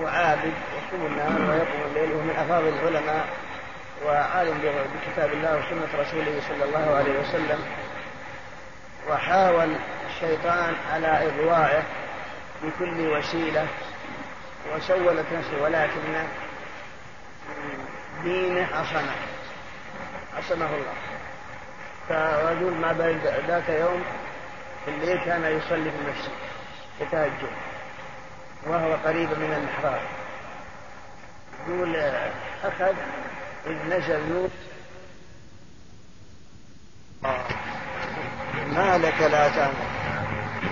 وعابد يصوم النهار ويقوم الليل وهو من أفاضل العلماء. وعالم بكتاب الله وسنة رسوله صلى الله عليه وسلم. وحاول الشيطان على اغوائه بكل وسيلة. وسولت نفسه ولكن دينه عصمه. عصمه الله. فرجل ما بين ذاك يوم في الليل كان يصلي في المسجد يتهجد وهو قريب من المحراب. يقول أخذ إذ نزل نور ما لك لا تأمر.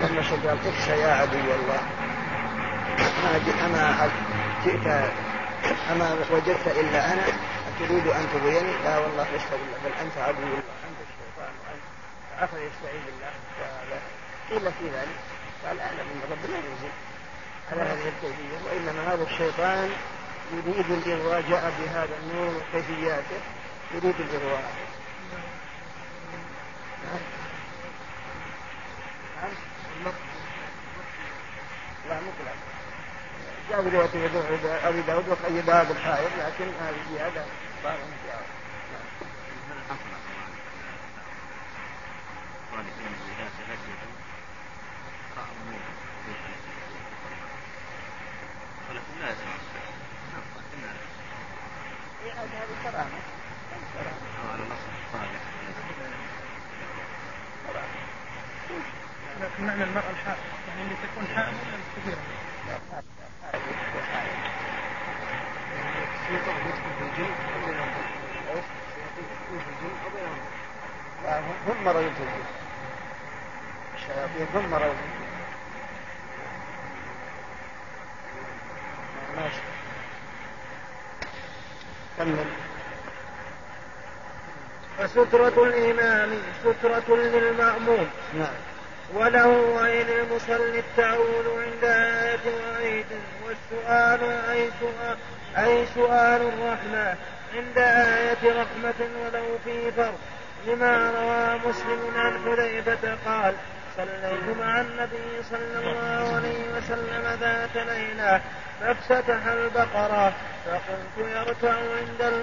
لما اخشى يا عدو الله. ما أما جئت أما وجدت إلا أنا أتريد أن تبيني لا والله لست بالله بل أنت عدو الله أنت الشيطان وأنت أخذ يستعين بالله. قيل في ذلك قال أعلم أن ربنا ينزل على هذه الكيفية؟ وإنما هذا الشيطان يريد الإغواء جاء بهذا النور وكيفياته يريد الإغواء نعم لا مطلق جاء برواية أبي داود وقيدها بالحائط لكن هذه زيادة. صار انتهاء معنى المرأة الحائض. يعني اللي تكون حائض ولا كبيرة؟ كل مرة يلتزم الشياطين كل مرة يلتزم ماشي. كمل. فسترة الإمام سترة للمأموم. نعم. وله وإن المصلي التعوذ عند آية وعيد والسؤال أي سؤال, أي سؤال الرحمة عند آية رحمة ولو في فرق. لما روى مسلم عن حذيفة قال صليت مع النبي صلى الله عليه وسلم ذات ليلة. فافتتح البقرة فقلت يركع عند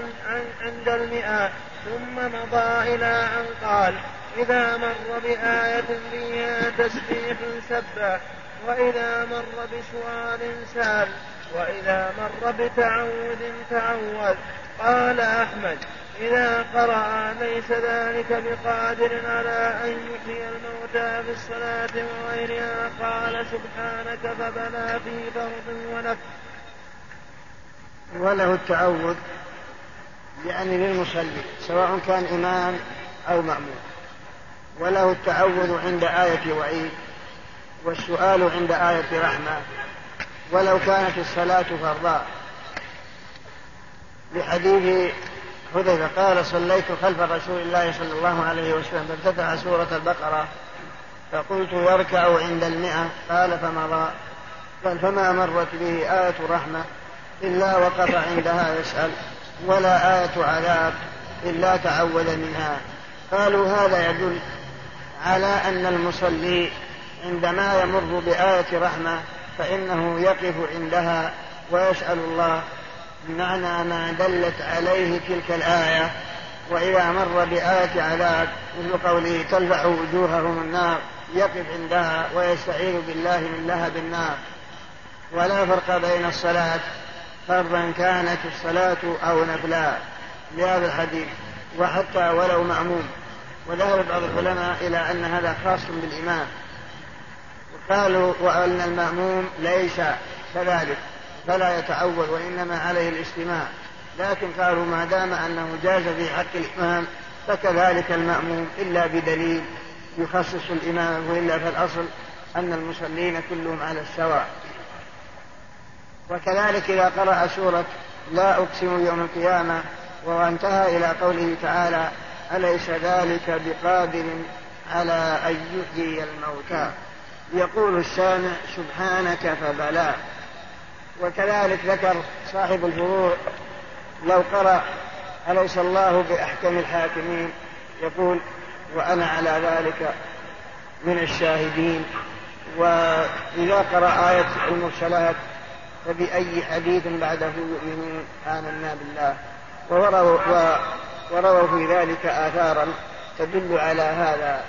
عند المئة ثم مضى إلى أن قال إذا مر بآية فيها تسبيح سبح وإذا مر بسؤال سأل وإذا مر بتعوذ تعوذ قال أحمد إذا قرأ ليس ذلك بقادر على أن يحيي الموتى في الصلاة وغيرها قال سبحانك فبلى في فرض ونفس وله التعوذ يعني للمصلي سواء كان إمام أو مأمون وله التعوذ عند آية وعيد والسؤال عند آية رحمة. ولو كانت الصلاة فرضاء. لحديث حذيفة قال صليت خلف رسول الله صلى الله عليه وسلم فافتتح سورة البقرة فقلت يركع عند المئة قال فمضى قال فما مرت به آية رحمة إلا وقف عندها يسأل ولا آية عذاب إلا تعوذ منها قالوا هذا يدل على أن المصلي عندما يمر بآية رحمة فإنه يقف عندها ويسأل الله بمعنى ما دلت عليه تلك الآية وإذا مر بآية عذاب مثل قوله تلفح وجوههم النار يقف عندها ويستعيذ بالله من لهب النار ولا فرق بين الصلاة فرضا كانت الصلاة أو نفلا لهذا الحديث وحتى ولو مأموم. وذهب بعض العلماء إلى أن هذا خاص بالإمام وقالوا وأن المأموم ليس كذلك فلا يتعود وإنما عليه الاستماع لكن قالوا ما دام أنه جاز في حق الإمام فكذلك المأموم إلا بدليل يخصص الإمام وإلا فالأصل أن المصلين كلهم على السواء. وكذلك إذا قرأ سورة لا أقسم يوم القيامة وانتهى إلى قوله تعالى أليس ذلك بقادر على أن يحيي الموتى؟ يقول السامع سبحانك فبلى. وكذلك ذكر صاحب الفروع لو قرأ أليس الله بأحكم الحاكمين؟ يقول وأنا على ذلك من الشاهدين. وإذا قرأ آية المرسلات فبأي حديث بعده يؤمنون؟ آمنا بالله. ورووا, ورووا في ذلك آثارا تدل على هذا.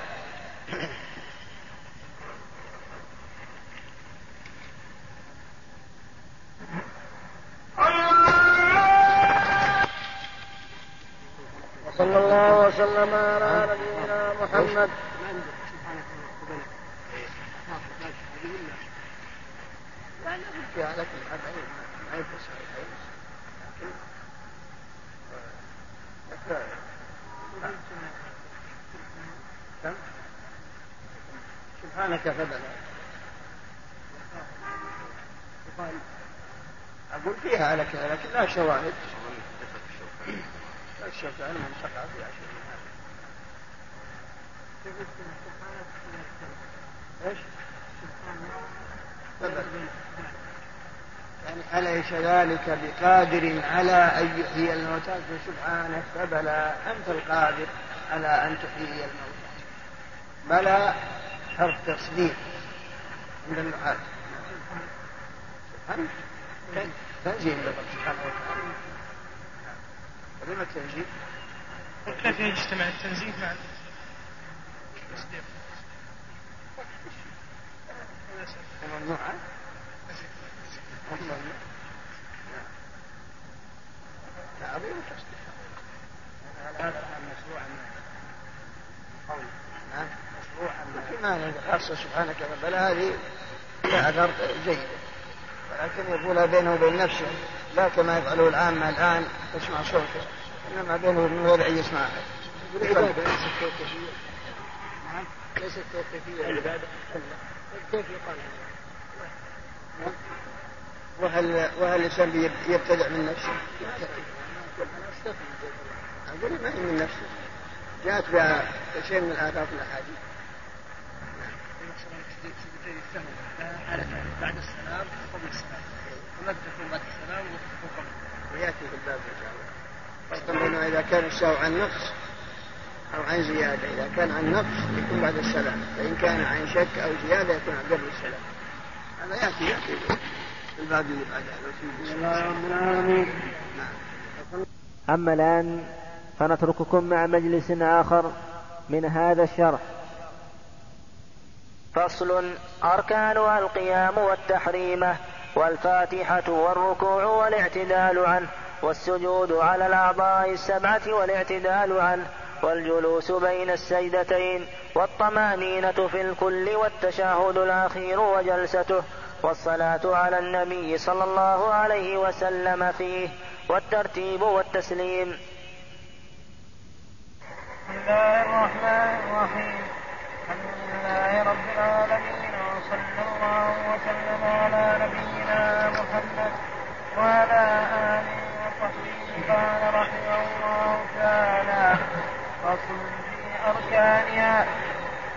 وصلى الله وسلم على نبينا محمد. سبحانك فبلى. أقول فيها لكن لكن لا شواهد. الشوكة. من تقع فيها شيء إيش؟ يعني أليس ذلك بقادر على أن يحيي الموتى؟ سبحانه فبلى. أنت القادر على أن تحيي الموتى. بلى حرف تصديق عند النحاة سبحانه تنزيل لله سبحانه وتعالى. كلمة تنزيل كيف يجتمع التنزيل مع التصديق؟ ممنوعة تعظيم التصديق هذا مشروعا قول نعم مشروعا في معنى خاصة سبحانك بل هذه أثر جيدة. ولكن يقولها بينه وبين نفسه لا كما يفعله العامة الآن تسمع صوته إنما بينه وبين غير أن يسمع. العبادة ليست توقيفية نعم ليست توقيفية العبادة. كيف يقال؟ وهل وهل الإنسان يبتدع من نفسه؟ أقول ما هي من نفسه. جاءت بها شيء من الآثار الأحاديث. بعد السلام قبل السلام. تكون بعد السلام ويأتي في الباب إن شاء الله. فرق بينه إذا كان السهو عن نقص أو عن زيادة إذا كان عن نقص يكون بعد السلام. فإن كان عن شك أو زيادة يكون قبل السلام. هذا يأتي يأتي. في الباب اللي بعده أما الآن فنترككم مع مجلس آخر من هذا الشرح. فصل أركانها القيام والتحريمة والفاتحة والركوع والاعتدال عنه والسجود على الأعضاء السبعة والاعتدال عنه والجلوس بين السجدتين والطمأنينة في الكل والتشهد الأخير وجلسته والصلاة على النبي صلى الله عليه وسلم فيه والترتيب والتسليم. بسم الله الرحمن الرحيم. الحمد لله رب العالمين وصلى الله وسلم على نبينا محمد وعلى آله وصحبه قال رحمه الله تعالى فصل في أركانها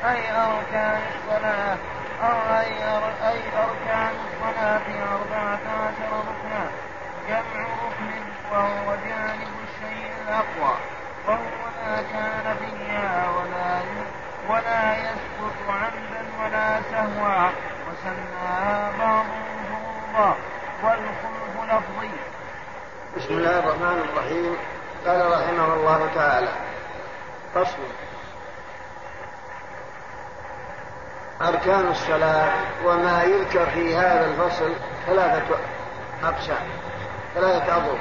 أي أركان الصلاة أو أي, أي أركان الصلاة أربعة عشر ركنا جمع ركن وهو جانب الشيء الأقوى وهو ما كان فيها ولا ولا يسقط عمدا ولا سهوا وسماها بعضهم فروضا والخلف لفظي بسم الله الرحمن الرحيم. قال رحمه الله تعالى فصل. أركان الصلاة وما يذكر في هذا الفصل ثلاثة أقسام ثلاثة أضرب.